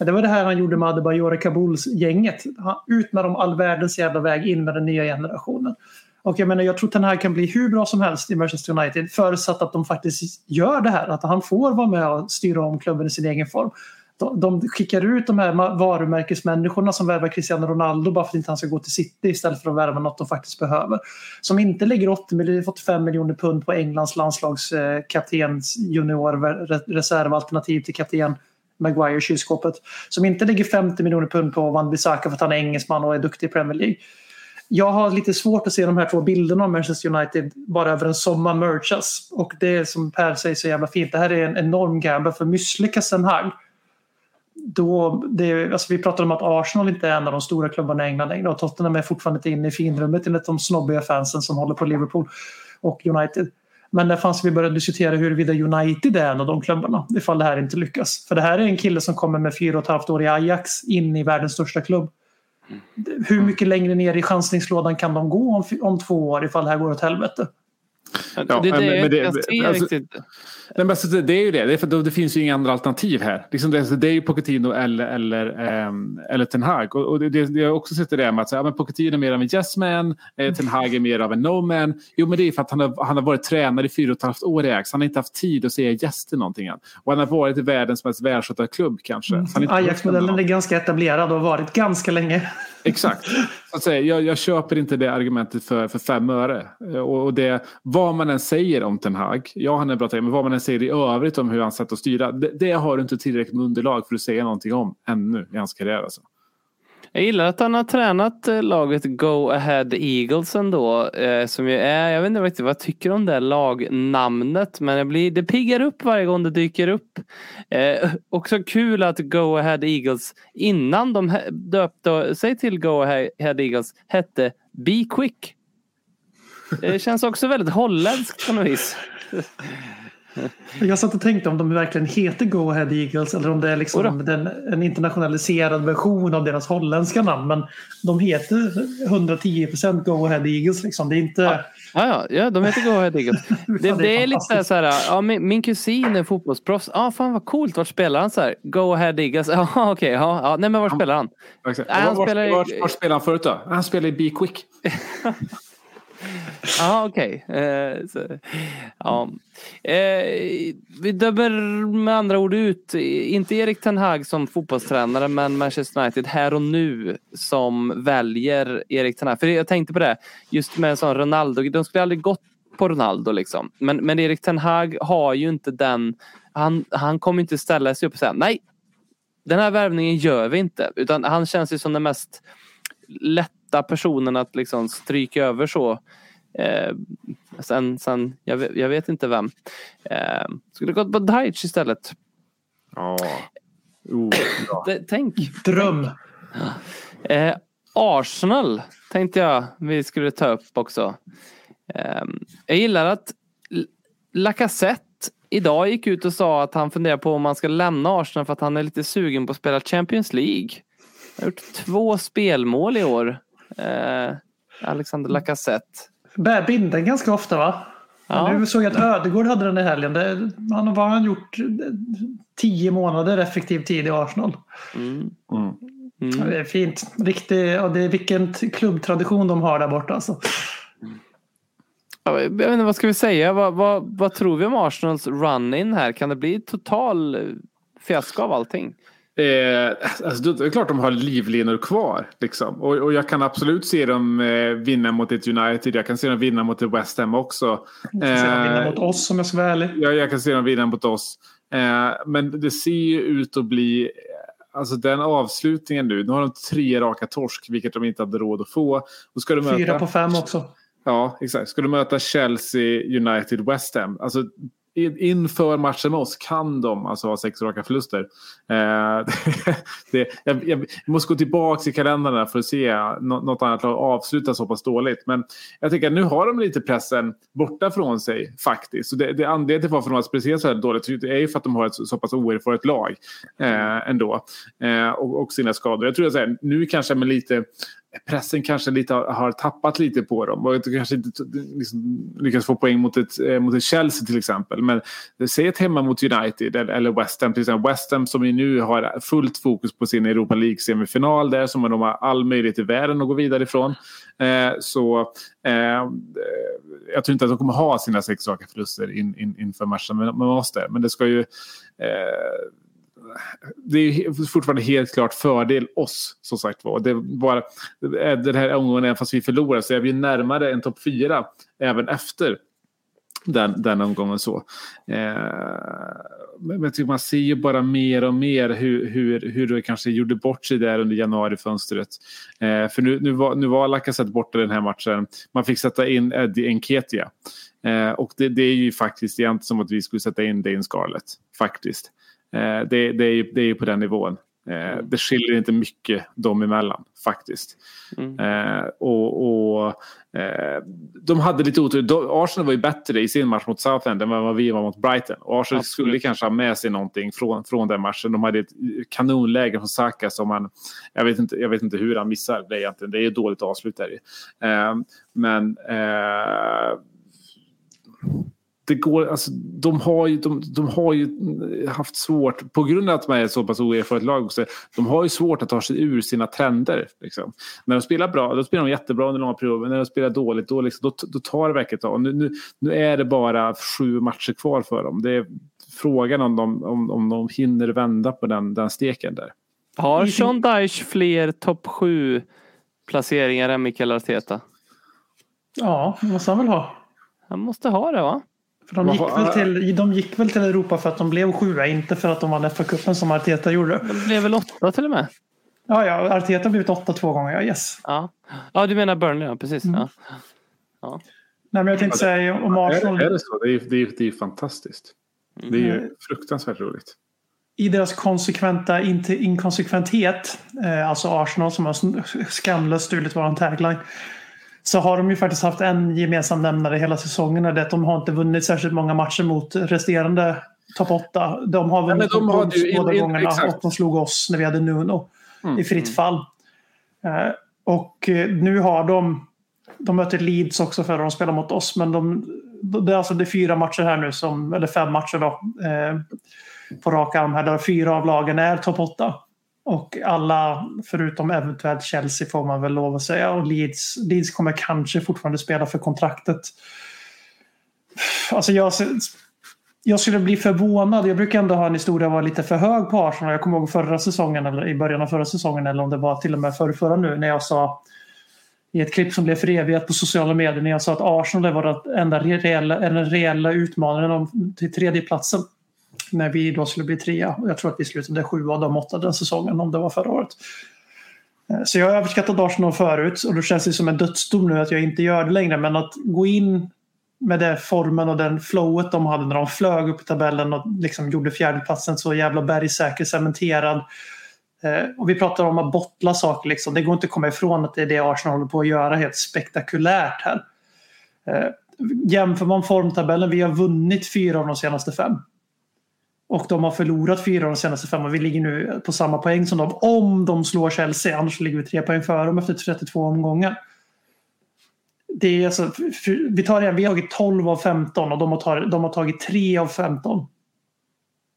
Eh, det var det här han gjorde med Adebayor Kabuls-gänget. Ut med dem all världens jävla väg in med den nya generationen. Och jag menar, jag tror att den här kan bli hur bra som helst i Manchester United förutsatt att de faktiskt gör det här. Att han får vara med och styra om klubben i sin egen form. De, de skickar ut de här varumärkesmänniskorna som värvar Cristiano Ronaldo bara för att inte han ska gå till City istället för att värva något de faktiskt behöver. Som inte lägger 80 miljoner, 85 miljoner pund på Englands landslagskaptens junior reservalternativ till kapten Maguire i kylskåpet. Som inte lägger 50 miljoner pund på Van Bissaka för att han är engelsman och är duktig i Premier League. Jag har lite svårt att se de här två bilderna av Manchester United bara över en sommar merchas. Och det är som Per säger så jävla fint. Det här är en enorm gamble för misslyckas Ten Hag då, det, alltså vi pratade om att Arsenal inte är en av de stora klubbarna i England längre och Tottenham är fortfarande inte inne i finrummet enligt de snobbiga fansen som håller på Liverpool och United. Men när fanns vi började diskutera huruvida United är en av de klubbarna ifall det här inte lyckas. För det här är en kille som kommer med fyra och ett halvt år i Ajax in i världens största klubb. Hur mycket längre ner i chansningslådan kan de gå om, om två år ifall det här går åt helvete? Det, Ja, det, men- det, men det- jag ser alltså- riktigt. Nej, men alltså, det, det är ju det. Det, är för, då- det finns ju inga andra alternativ här. Liksom det, det är ju Pochettino eller, eller, ehm, eller Ten Hag. Och, och det, det, jag har också sett det där med att säga, ja, men Pochettino är mer av en yes man, eh, Ten Hag är mer av en no man. Jo, men det är för att han har, han har varit tränare i fyra och ett halvt år i Ajax. Han har inte haft tid att säga yes till någonting än. Och han har varit i världens mest välskötta klubb kanske. Inte Ajax-modellen är ganska etablerad och har varit ganska länge. Exakt. Så att säga, jag, jag köper inte det argumentet för, för fem öre. Och, och det, vad man än säger om Ten Hag, ja han är bra men vad man än säger i övrigt om hur han satt att styra, det, det har du inte tillräckligt med underlag för att säga någonting om ännu i hans karriär. Alltså. Jag gillar att han har tränat eh, laget Go Ahead Eagles ändå. Eh, som ju är, jag vet inte riktigt vad jag tycker om det lagnamnet. Men det, blir, det piggar upp varje gång det dyker upp. Eh, också kul att Go Ahead Eagles innan de döpte sig till Go Ahead Eagles hette Be Quick. Det känns också väldigt holländskt på något vis. Jag satt och tänkte om de verkligen heter Go Ahead Eagles eller om det är liksom den, en internationaliserad version av deras holländska namn. Men de heter 110% Go Ahead Eagles. Liksom. Det är inte... Ja, ja, ja, de heter Go Ahead Eagles. Det, Fan, det är lite så här, ja, min, min kusin är fotbollsproffs. Ja, ah, fan vad coolt. Vart spelar han? Så här, Go Ahead Eagles. Ja, okej. ja, ja. Nej, men var spelar han? Nej, han var, spelar i- var, var, var spelar han förut då? Han spelar i Be Quick. Ja, okej. Eh, ja. Eh, vi dömer med andra ord ut, inte Erik Ten Hag som fotbollstränare, men Manchester United här och nu som väljer Erik Ten Hag. För jag tänkte på det, just med en sån Ronaldo, de skulle aldrig gått på Ronaldo liksom. Men, men Erik Ten Hag har ju inte den, han, han kommer inte ställa sig upp och säga nej, den här värvningen gör vi inte. Utan han känns ju som den mest lätta personen att liksom stryka över så. Eh, sen, sen jag, vet, jag vet inte vem. Eh, skulle gått på Dajc istället. Ja. Oh, bra. Det, tänk. Dröm. Eh, Arsenal tänkte jag vi skulle ta upp också. Eh, jag gillar att Lacazette idag gick ut och sa att han funderar på om man ska lämna Arsenal för att han är lite sugen på att spela Champions League. Han har gjort två spelmål i år. Eh, Alexander Lacazette. Bär binden ganska ofta va? Ja. Nu såg jag att Ödegård hade den i helgen. Det, han har vad har han gjort tio månader effektiv tid i Arsenal. Mm. Mm. Mm. Det är fint. Riktig, ja, det är vilken klubbtradition de har där borta. Alltså. Ja, Jag vet inte, vad ska vi säga? Vad, vad, vad tror vi om Arsenals run-in här? Kan det bli total eh, fiasko av allting? Eh, alltså, det är klart de har livlinor kvar. Liksom. Och, och jag kan absolut se dem eh, vinna mot ett United. Jag kan se dem vinna mot ett West Ham också. Jag ska se dem vinna Eh, mot oss om jag ska vara ärlig. jag, jag kan se dem vinna mot oss. Eh, men det ser ju ut att bli... Alltså den avslutningen nu. Nu har de tre raka torsk, vilket de inte hade råd att få. Och ska du möta, Fyra på fem också. Ja, exakt. Ska du möta Chelsea, United, West Ham. Alltså, inför matchen med oss kan de alltså ha sex raka förluster. Eh, det, jag, jag måste gå tillbaka i kalendrarna för att se något annat lag avsluta så pass dåligt. Men jag tänker att nu har de lite pressen borta från sig faktiskt. Så det, det anledningen till varför de har presterat så här dåligt är ju för att de har ett så, pass oerfaret lag eh, ändå. Eh, och, och sina skador. Jag tror att här, nu kanske med lite pressen kanske lite har, har tappat lite på dem. Och kanske inte liksom, lyckas få poäng mot ett, eh, mot ett Chelsea till exempel. Men säg ett hemma mot United eller, eller West Ham. Till exempel West Ham som ju nu har fullt fokus på sin Europa League-semifinal där som de har all möjlighet i världen att gå vidare ifrån. Eh, så eh, eh, jag tror inte att de kommer ha sina sex raka förluster in, in, inför matchen med, med oss där. Men det ska ju eh, det är fortfarande helt klart fördel oss som sagt var. Det bara eh, den här omgången, även fast vi förlorar så är vi närmare en topp fyra även efter den, den omgången. så. Eh, men jag tycker man ser ju bara mer och mer hur, hur, hur det kanske gjorde bort sig där under januarifönstret. Eh, för nu, nu var, nu var Lacazette borta den här matchen. Man fick sätta in Eddie Enketia. Eh, och det, det är ju faktiskt egentligen som att vi skulle sätta in Dane Scarlett. Faktiskt. Eh, det, det, är ju, det är ju på den nivån. Eh, det skiljer inte mycket dem emellan faktiskt. Mm. Eh, och, och eh, de hade lite otur. Arsenal var ju bättre i sin match mot Southend än vad vi var mot Brighton. Och Arsenal Absolut. skulle kanske ha med sig någonting från, från den matchen. De hade ett kanonläge från Saka som man... Jag vet inte, jag vet inte hur han missar det egentligen. Det är ett dåligt avslut där. i. Eh, men... Det går, alltså, de, har ju, de, de har ju haft svårt, på grund av att de är ett så pass oerfaret lag också, de har ju svårt att ta sig ur sina trender. Liksom. När de spelar bra, då spelar de jättebra under långa perioder, men när de spelar dåligt, då, liksom, då, då tar det verkligen ett tag. Nu, nu, nu är det bara sju matcher kvar för dem. Det är frågan om de, om, om de hinner vända på den, den steken där. Har Sean Dyche fler topp 7 placeringar än Mikael Arteta? Ja, det måste han väl ha. Han måste ha det va? För de, gick väl till, de gick väl till Europa för att de blev sjua, inte för att de vann FA-cupen som Arteta gjorde. De blev väl åtta till och med? Ja, ja, Arteta har blivit åtta två gånger, ja yes. Ja, ja du menar Burnley ja, precis. Mm. Ja. Nej, men jag tänkte säga om Arsenal. Är, är det så? Det är, det är, det är fantastiskt. Det är ju fruktansvärt roligt. i deras konsekventa inte inkonsekventhet, eh, alltså Arsenal som har skamlöst stulit våran tagline, så har de ju faktiskt haft en gemensam nämnare hela säsongen det är att de har inte vunnit särskilt många matcher mot resterande topp 8. De har vunnit men de hade ju båda in- in- gångerna exakt. och de slog oss när vi hade Nuno Mm, i fritt fall. Eh, och eh, nu har de de möter Leeds också för att de spelar mot oss. Men de, det, är alltså, det är fyra matcher här nu, som, eller fem matcher då, eh, på rak arm här, där fyra av lagen är topp 8. Och alla, förutom eventuellt Chelsea får man väl lov att säga. Och Leeds, Leeds kommer kanske fortfarande spela för kontraktet. Alltså jag, jag skulle bli förvånad. Jag brukar ändå ha en historia att vara lite för hög på Arsenal. Jag kommer ihåg förra säsongen, eller i början av förra säsongen, eller om det var till och med förra, förra nu, när jag sa i ett klipp som blev förevigat på sociala medier när jag sa att Arsenal är den enda reella, reella utmanaren till tredjeplatsen. När vi då skulle bli trea. Jag tror att vi slutade sju av de åtta den säsongen, om det var förra året. Eh, så jag har överskattat Arsenal förut och då känns det som en dödsdom nu att jag inte gör det längre. Men att gå in med den formen och den flowet de hade när de flög upp i tabellen och liksom gjorde fjärdeplatsen så jävla bergsäker, cementerad. Eh, och vi pratar om att bottla saker. Liksom. Det går inte att komma ifrån att det är det Arsenal håller på att göra helt spektakulärt här. Eh, jämför man formtabellen, vi har vunnit fyra av de senaste fem. Och de har förlorat fyra av de senaste fem och vi ligger nu på samma poäng som dem. Om de slår Chelsea, annars ligger vi tre poäng före dem efter 32 omgångar. Det är alltså, vi tar igen, vi har tagit 12 av 15 och de har tagit, de har tagit 3 av 15.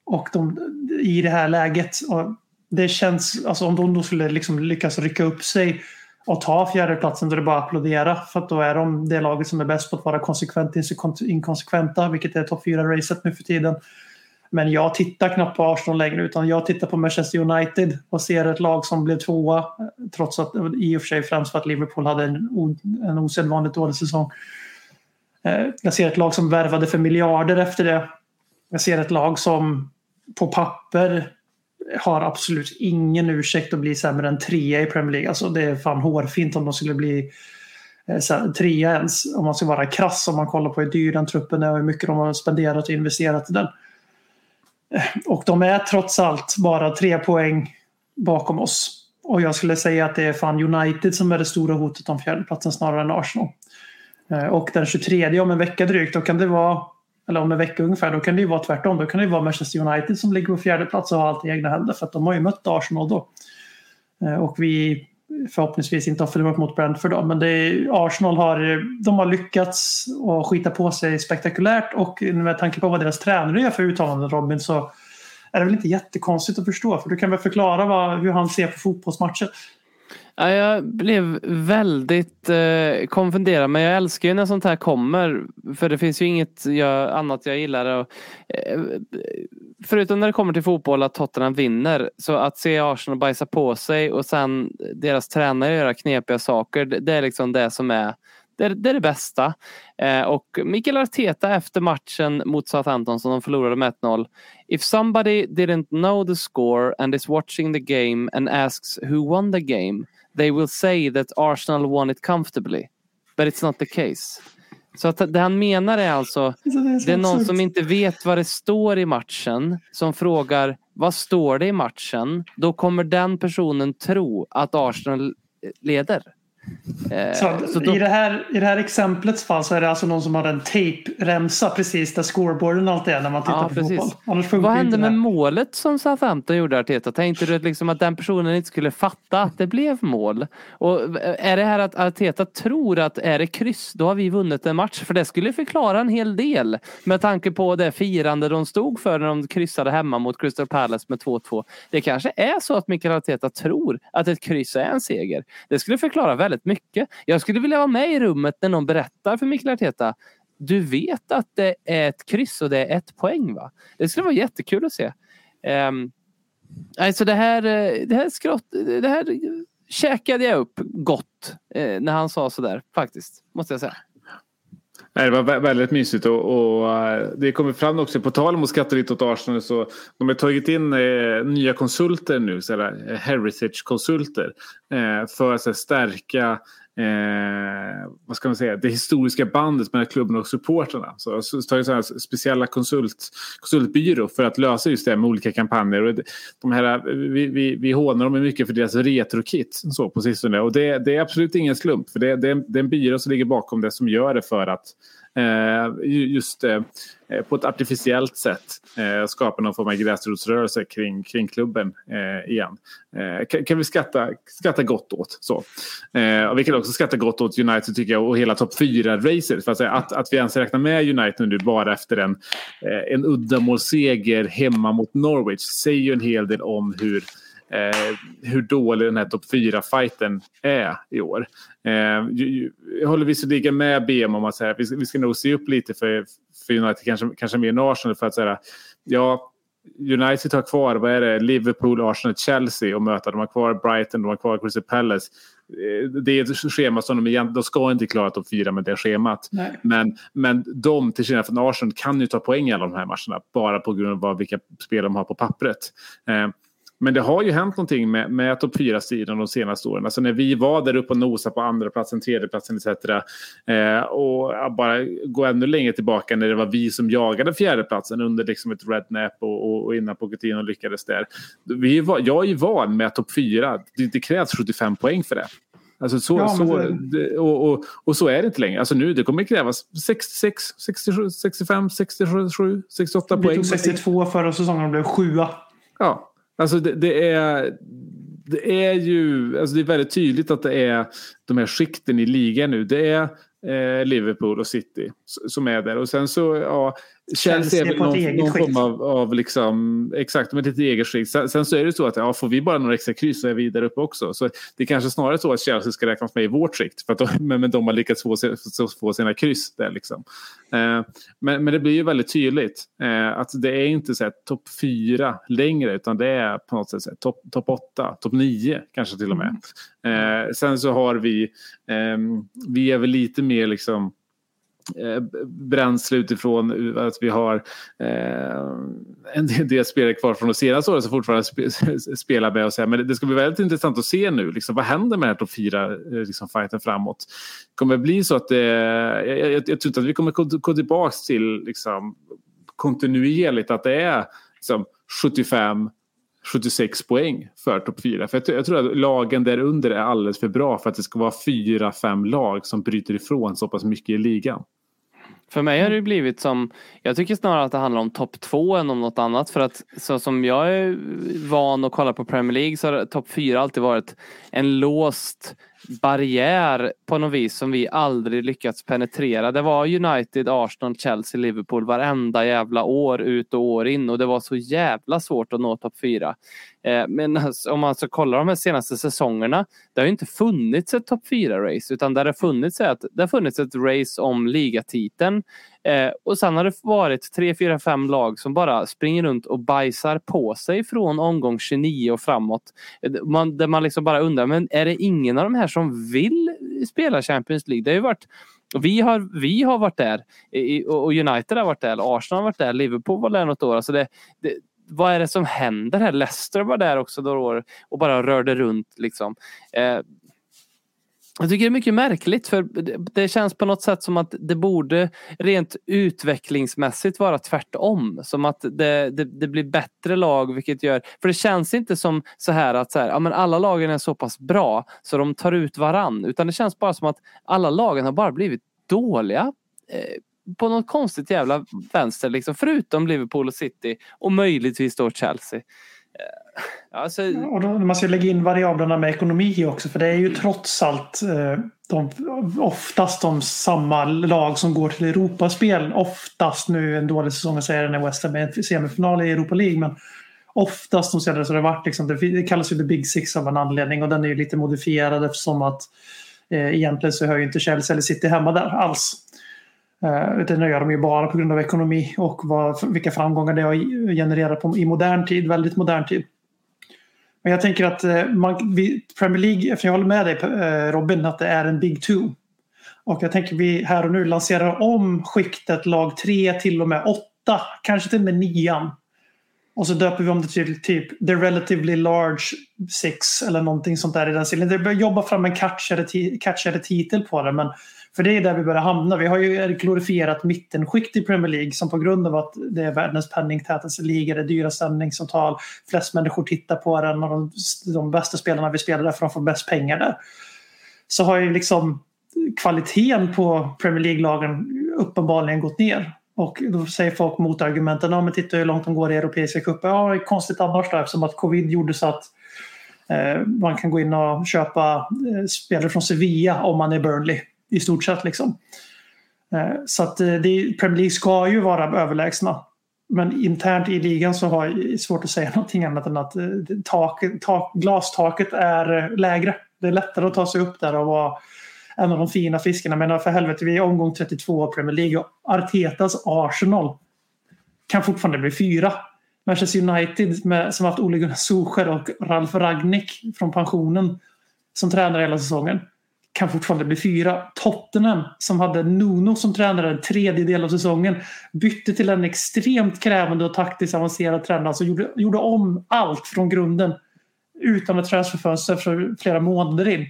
Och de, i det här läget. Och det känns, alltså om de då skulle liksom lyckas rycka upp sig och ta fjärdeplatsen då är det bara att applådera. För att då är de det laget som är bäst på att vara konsekvent inkonsekventa, vilket är topp 4-racet nu för tiden. Men jag tittar knappt på Arsenal längre utan jag tittar på Manchester United och ser ett lag som blev tvåa trots att i och för sig främst för att Liverpool hade en, en osedvanligt dålig säsong. Eh, jag ser ett lag som värvade för miljarder efter det. Jag ser ett lag som på papper har absolut ingen ursäkt att bli sämre än trea i Premier League. Alltså det är fan hårfint om de skulle bli eh, trea ens. Om man ska vara krass om man kollar på hur dyr den truppen är och hur mycket de har spenderat och investerat i den. Och de är trots allt bara tre poäng bakom oss. Och jag skulle säga att det är fan United som är det stora hotet om fjärdeplatsen snarare än Arsenal. Eh, och den 23 om en vecka drygt, då kan det vara eller om en vecka ungefär, då kan det ju vara tvärtom. Då kan det ju vara Manchester United som ligger på fjärde plats och har allt i egna händer. För att de har ju mött Arsenal då. Eh, och vi förhoppningsvis inte har förlorat mot Brentford då. Men det är, Arsenal har, de har lyckats och skita på sig spektakulärt. Och med tanke på vad deras tränare gör för uttalanden Robin så är det väl inte jättekonstigt att förstå. För du kan väl förklara vad, hur han ser på fotbollsmatcher. Ja, jag blev väldigt eh, konfunderad men jag älskar ju när sånt här kommer. För det finns ju inget jag, annat jag gillar. Och, eh, förutom när det kommer till fotboll att Tottenham vinner. Så att se Arsenal bajsa på sig och sen deras tränare göra knepiga saker. Det, det är liksom det som är det, det, är det bästa. Eh, och Mikael Arteta efter matchen mot Southampton som de förlorade med 1-0. If somebody didn't know the score and is watching the game and asks who won the game they will say that Arsenal won it comfortably. But it's not the case. Så att det han menar är alltså, det är någon som inte vet vad det står i matchen som frågar vad står det i matchen? Då kommer den personen tro att Arsenal leder. Eh, Så, så då- i, det här, I det här exemplets fall så är det alltså någon som har en tejpremsa precis där scoreboarden alltid är när man tittar Ja, på precis. fotboll. Annars Vad hände med målet som Southampton gjorde Arteta? Tänkte du liksom att den personen inte skulle fatta att det blev mål? Och är det här att Arteta tror att är det kryss då har vi vunnit en match? För det skulle förklara en hel del med tanke på det firande de stod för när de kryssade hemma mot Crystal Palace med 2-2. Det kanske är så att Mikael Arteta tror att ett kryss är en seger. Det skulle förklara väldigt mycket. Jag skulle vilja vara med i rummet när någon berättar för Mikael Arteta du vet att det är ett kryss och det är ett poäng va? Det skulle vara jättekul att se. Um, alltså det här, eh, det här skrott, det här käkade jag upp gott eh, när han sa sådär faktiskt. Måste jag säga. Nej, det var väldigt mysigt och, och eh, det kommer fram också på tal om att skratta lite åt Arsenal så de har tagit in eh, nya konsulter nu, eh, heritage-konsulter eh, för att så här, stärka eh, vad ska man säga, det historiska bandet mellan klubben och supporterna. Så så tagit sådana speciella konsult, konsultbyrå för att lösa just det med olika kampanjer. Och de här, vi, vi, vi hånar dem mycket för deras retrokit så på sistone och det, det är absolut ingen slump för det, det, är, det är en byrå som ligger bakom det som gör det för att Eh, just eh, eh, på ett artificiellt sätt skapa någon form av gräsrotsrörelse kring, kring klubben igen. Kan, kan vi skratta, skratta gott åt. Så. Och vi kan också skratta gott åt United tycker jag och hela topp 4-racet. Att, att, att vi ens räknar med United nu bara efter en, en uddamålsseger hemma mot Norwich säger ju en hel del om hur eh, hur dålig den här topp 4-fighten är i år. Eh, jag håller visserligen med BM om att här, vi, ska, vi ska nog se upp lite för, för United, kanske, kanske mer än Arsenal för att säga ja, United har kvar, vad är det, Liverpool, Arsenal, Chelsea och möta. De har kvar Brighton, de har kvar Crystal Palace. Eh, Det är ett schema som de egentligen, de ska inte klara topp fyra med det schemat. Nej. Men, men de, till skillnad från Arsenal, kan ju ta poäng i alla de här matcherna. Bara på grund av vilka spel de har på pappret. Men det har ju hänt någonting med, med topp 4-sidan de senaste åren. Alltså när vi var där uppe och nosade på andra platsen, tredje platsen etc. Eh, och bara gå ännu längre tillbaka när det var vi som jagade fjärdeplatsen under liksom ett rednap och, och, och innan Pochettino lyckades där. Vi var, jag är ju van med topp 4. Det, det krävs 75 poäng för det. Alltså så, Ja, så, det- och, och, och så är det inte längre. Alltså nu, det kommer krävas 66, 67, 65, 67, 68 Vi poäng. tog 62 förra säsongen och blev sjua. Ja, alltså det, det är... Det är ju alltså det är väldigt tydligt att det är de här skikten i ligan nu. Det är eh, Liverpool och City som är där. Och sen så, ja, Chelsea är väl någon, någon form av, av liksom, exakt, med ett eget skikt. Sen, sen så är det så att ja, får vi bara några extra kryss så är vi där uppe också. Så det är kanske snarare så att Chelsea ska räknas med i vårt skikt. För att de, men, men de har lyckats få, få- sina kryss där liksom. Eh, men, men det blir ju väldigt tydligt eh, att det är inte så topp fyra längre utan det är på något sätt topp top åtta, topp nio kanske till och med. Eh, sen så har vi, ehm, vi är väl lite mer liksom Eh, bränsle utifrån eh, att vi har eh, en del- spelare kvar från de senaste åren som fortfarande spelar med oss. Här. Men det, ska bli väldigt intressant att se nu. Liksom, vad händer med den här topp fyra eh, liksom, fighten framåt? Kommer det bli så att det, jag, jag, jag tror inte att vi kommer gå, gå tillbaka till liksom, kontinuerligt att det är liksom, 75 76 poäng för topp 4. För jag, tror- jag tror att lagen där under är alldeles för bra för att det ska vara fyra, fem lag som bryter ifrån så pass mycket i ligan. För mig har det blivit som, jag tycker snarare att det handlar om topp två än om något annat. För att så som jag är van att kolla på Premier League så har topp fyra alltid varit en låst barriär på något vis som vi aldrig lyckats penetrera. Det var United, Arsenal, Chelsea, Liverpool varenda jävla år ut och år in och det var så jävla svårt att nå topp fyra. Eh, Men alltså, om man ska kolla de här senaste säsongerna, det har ju inte funnits ett topp fyra race utan det har funnits ett, det har funnits ett race om ligatiteln Eh, och sen har det varit tre, fyra, fem lag som bara springer runt och bajsar på sig från omgång 29 och framåt. Eh, man, där man liksom bara undrar, men är det ingen av de här som vill spela Champions League? Det har ju varit vi har, vi har varit där och och United har varit där, Arsenal har varit där, Liverpool var där något år. Alltså det, det, vad är det som händer här? Leicester var där också några år och bara rörde runt. Liksom. Eh, jag tycker det är mycket märkligt för det- känns på något sätt som att det borde rent utvecklingsmässigt vara tvärtom. Som att det, det, det blir bättre lag vilket gör, för det känns inte som så här att så här, ja, men alla lagen är så pass bra så de tar ut varann. Utan det känns bara som att alla lagen har bara blivit dåliga. Eh, på något konstigt jävla vänster liksom. Förutom Liverpool och City och möjligtvis då Chelsea. Eh, alltså, Och då, man ska lägga in variablerna med ekonomi också för det är ju trots allt eh, de, oftast de samma lag som går till Europaspel. Oftast nu en dålig säsong att säga när West Ham är semifinal i Europa League men oftast de senare så har det varit liksom, det, det kallas ju the big six av en anledning och den är ju lite modifierad eftersom att eh, egentligen så hör ju inte Chelsea eller City hemma där alls. Eh, utan det gör de ju bara på grund av ekonomi och vad, vilka framgångar det har genererat på, i modern tid, väldigt modern tid. Men jag tänker att eh, man, vi, Premier League, för jag håller med dig eh, Robin, att det är en Big Two. Och jag tänker vi här och nu lanserar om skiktet lag 3 till och med 8, kanske till och med 9. Och så döper vi om det till typ The Relatively Large Six eller någonting sånt där i den stilen. Det börjar jobba fram en catchade titel på det. Men för det är där vi börjar hamna. Vi har ju ett glorifierat mittenskikt i Premier League som på grund av att det är världens penningtätaste liga, det är dyra sändningsavtal, flest människor tittar på den och de, de bästa spelarna vi spelar där för de får bäst pengar där. Så har ju liksom kvaliteten på Premier League-lagen uppenbarligen gått ner. Och då säger folk motargumenten, ja men titta hur långt de går i Europeiska cupen. Ja, det är konstigt annars då eftersom att covid gjorde så att eh, man kan gå in och köpa eh, spelare från Sevilla om man är Burnley i stort sett liksom. Eh, så att eh, det, Premier League ska ju vara överlägsna. Men internt i ligan så har jag svårt att säga någonting annat än att eh, tak, tak, glastaket är lägre. Det är lättare att ta sig upp där och vara en av de fina fiskarna. Men för helvete, vi är omgång 32 av Premier League och Artetas Arsenal kan fortfarande bli fyra. Manchester United med, som haft Ole Gunnar Solskjaer och Ralf Ragnik från pensionen som tränare hela säsongen kan fortfarande bli fyra. Tottenham som hade Nuno som tränare en tredjedel av säsongen bytte till en extremt krävande och taktiskt avancerad tränare som gjorde, gjorde om allt från grunden utan ett transferfönster för flera månader in.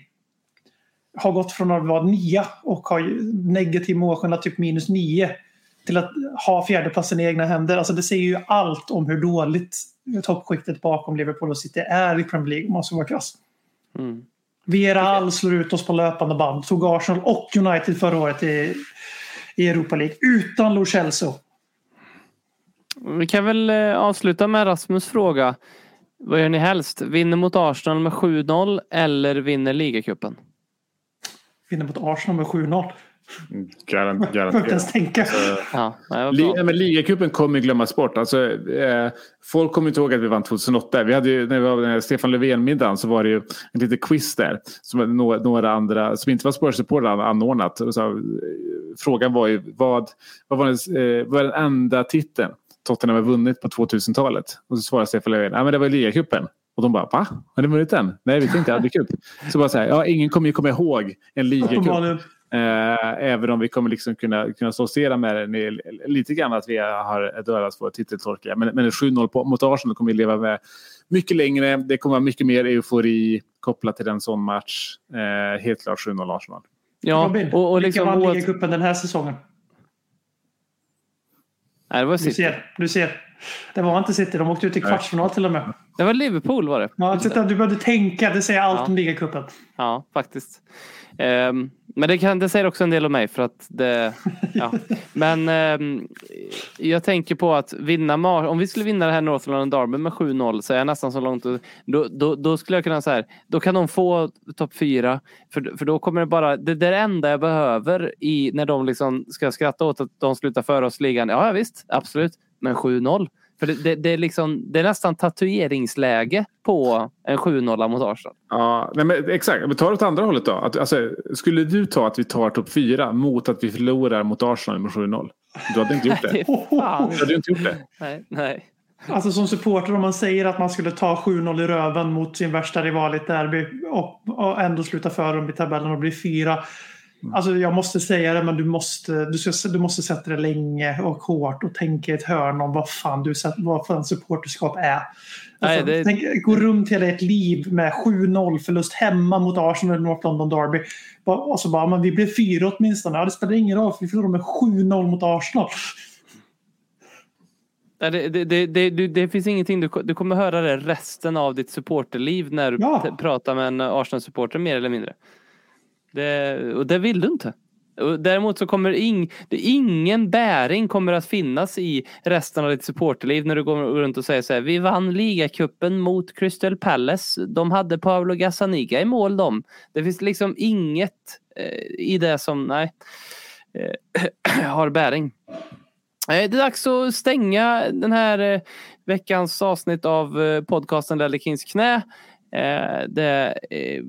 Har gått från att vara nia och ha negativ målskillnad, typ minus nio till att ha fjärdeplatsen i egna händer. Alltså det säger ju allt om hur dåligt toppskiktet bakom Liverpool och City är i Premier League om man ska vara krass. mm. Villarreal slår ut oss på löpande band. Tog Arsenal och United förra året i, i Europa League utan Lo Celso. Vi kan väl eh, avsluta med Rasmus fråga. Vad gör ni helst? Vinner mot Arsenal med 7-0 eller vinner ligacupen? Vinner mot Arsenal med 7-0. Garant, garanterat. tänka. Ja, var men ligacupen kommer ju glömmas bort. Alltså, eh, folk kommer inte ihåg att vi vann 2008. Vi hade ju, när vi var den här Stefan Löfven-middagen så var det ju en liten quiz där. Som några, några andra som inte var Spurs-supportrar anordnat. Och så, eh, frågan var ju vad, vad, var den, eh, vad är den enda titeln Tottenham har vunnit på 2000-talet? Och så svarade Stefan Löfven, ja men det var ligacupen. Och de bara, va? Har ni vunnit den? Nej, vi tänkte aldrig cup. Så bara så här, ja, ingen kommer ju komma ihåg en ligacup. Eh, även om vi kommer liksom kunna, kunna stoltsera med den lite grann att vi har dödat vår titeltorka. Men, men en 7-0 på, mot Arsenal kommer vi leva med mycket längre. Det kommer vara mycket mer eufori kopplat till en sån match. Eh, helt klart 7-0 Arsenal. Ja, Robin, och, och vilka liksom... vann oavsett- ligacupen den här säsongen? Nej, det var Du City. ser, du ser. Det var inte City, de åkte ut i kvartsfinal till och med. Det var Liverpool var det. Ja, titta, du behövde tänka, det säger allt Ja. om ligacupen. Ja, faktiskt. Ehm, men det, kan, det säger också en del om mig för att det... Ja. Men ehm, jag tänker på att vinna... Mar- Om vi skulle vinna det här Northland Derby med 7-0 så är jag nästan så långt... Då, då, då skulle jag kunna säga Då kan de få topp fyra. För, för då kommer det bara... Det, det är det enda jag behöver i när de liksom ska skratta åt att de slutar före oss i ligan. Ja, ja visst, absolut. Men 7-0. För det, det, det, är liksom, det är nästan tatueringsläge på en 7-0 mot Arsenal. Ja, nej men exakt. Men ta det åt andra hållet då. Att, alltså, skulle du ta att vi tar topp fyra mot att vi förlorar mot Arsenal med 7-0? Du hade inte gjort det. Du hade inte gjort det. Nej, nej. Alltså som supporter om man säger att man skulle ta 7-0 i röven mot sin värsta rival i ett derby och, och ändå sluta före dem i tabellen och bli fyra. Alltså jag måste säga det, men du måste, du, ska, du måste sätta det länge och hårt och tänka i ett hörn om vad fan, du, vad fan supporterskap är. Nej, Alltså, det- tänk, gå runt hela ert liv med 7-0 förlust hemma mot Arsenal i North London Derby. Och så bara, men vi blev fyra åtminstone. Ja, det spelar ingen roll, för vi förlorade med 7-0 mot Arsenal. Det, det, det, det, finns ingenting, du, du kommer höra det resten av ditt supporterliv när du Ja. pratar med en Arsenal-supporter mer eller mindre. Det, och det vill du inte. Och Däremot så kommer ing, det, ingen bäring kommer att finnas i resten av ditt supporterliv när du går runt och säger så här. Vi vann ligacupen mot Crystal Palace. De hade Pablo Gazzaniga i mål de. Det finns liksom inget eh, i det som, nej, eh, har bäring. Eh, Det är dags att stänga den här eh, veckans avsnitt av eh, podcasten Lelle Kings knä. Eh, Det eh,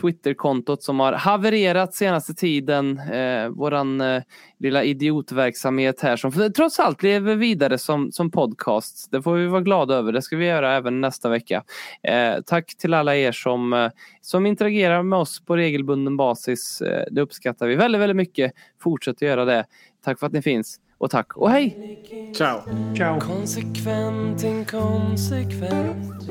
Twitterkontot som har havererat senaste tiden. Eh, våran eh, lilla idiotverksamhet här som trots allt lever vidare som, som podcast. Det får vi vara glada över. Det ska vi göra även nästa vecka. Eh, tack till alla er som, eh, som interagerar med oss på regelbunden basis. Eh, det uppskattar vi väldigt, väldigt mycket. Fortsätt att göra det. Tack för att ni finns och tack och hej! Ciao. Ciao. Konsekvent, inkonsekvent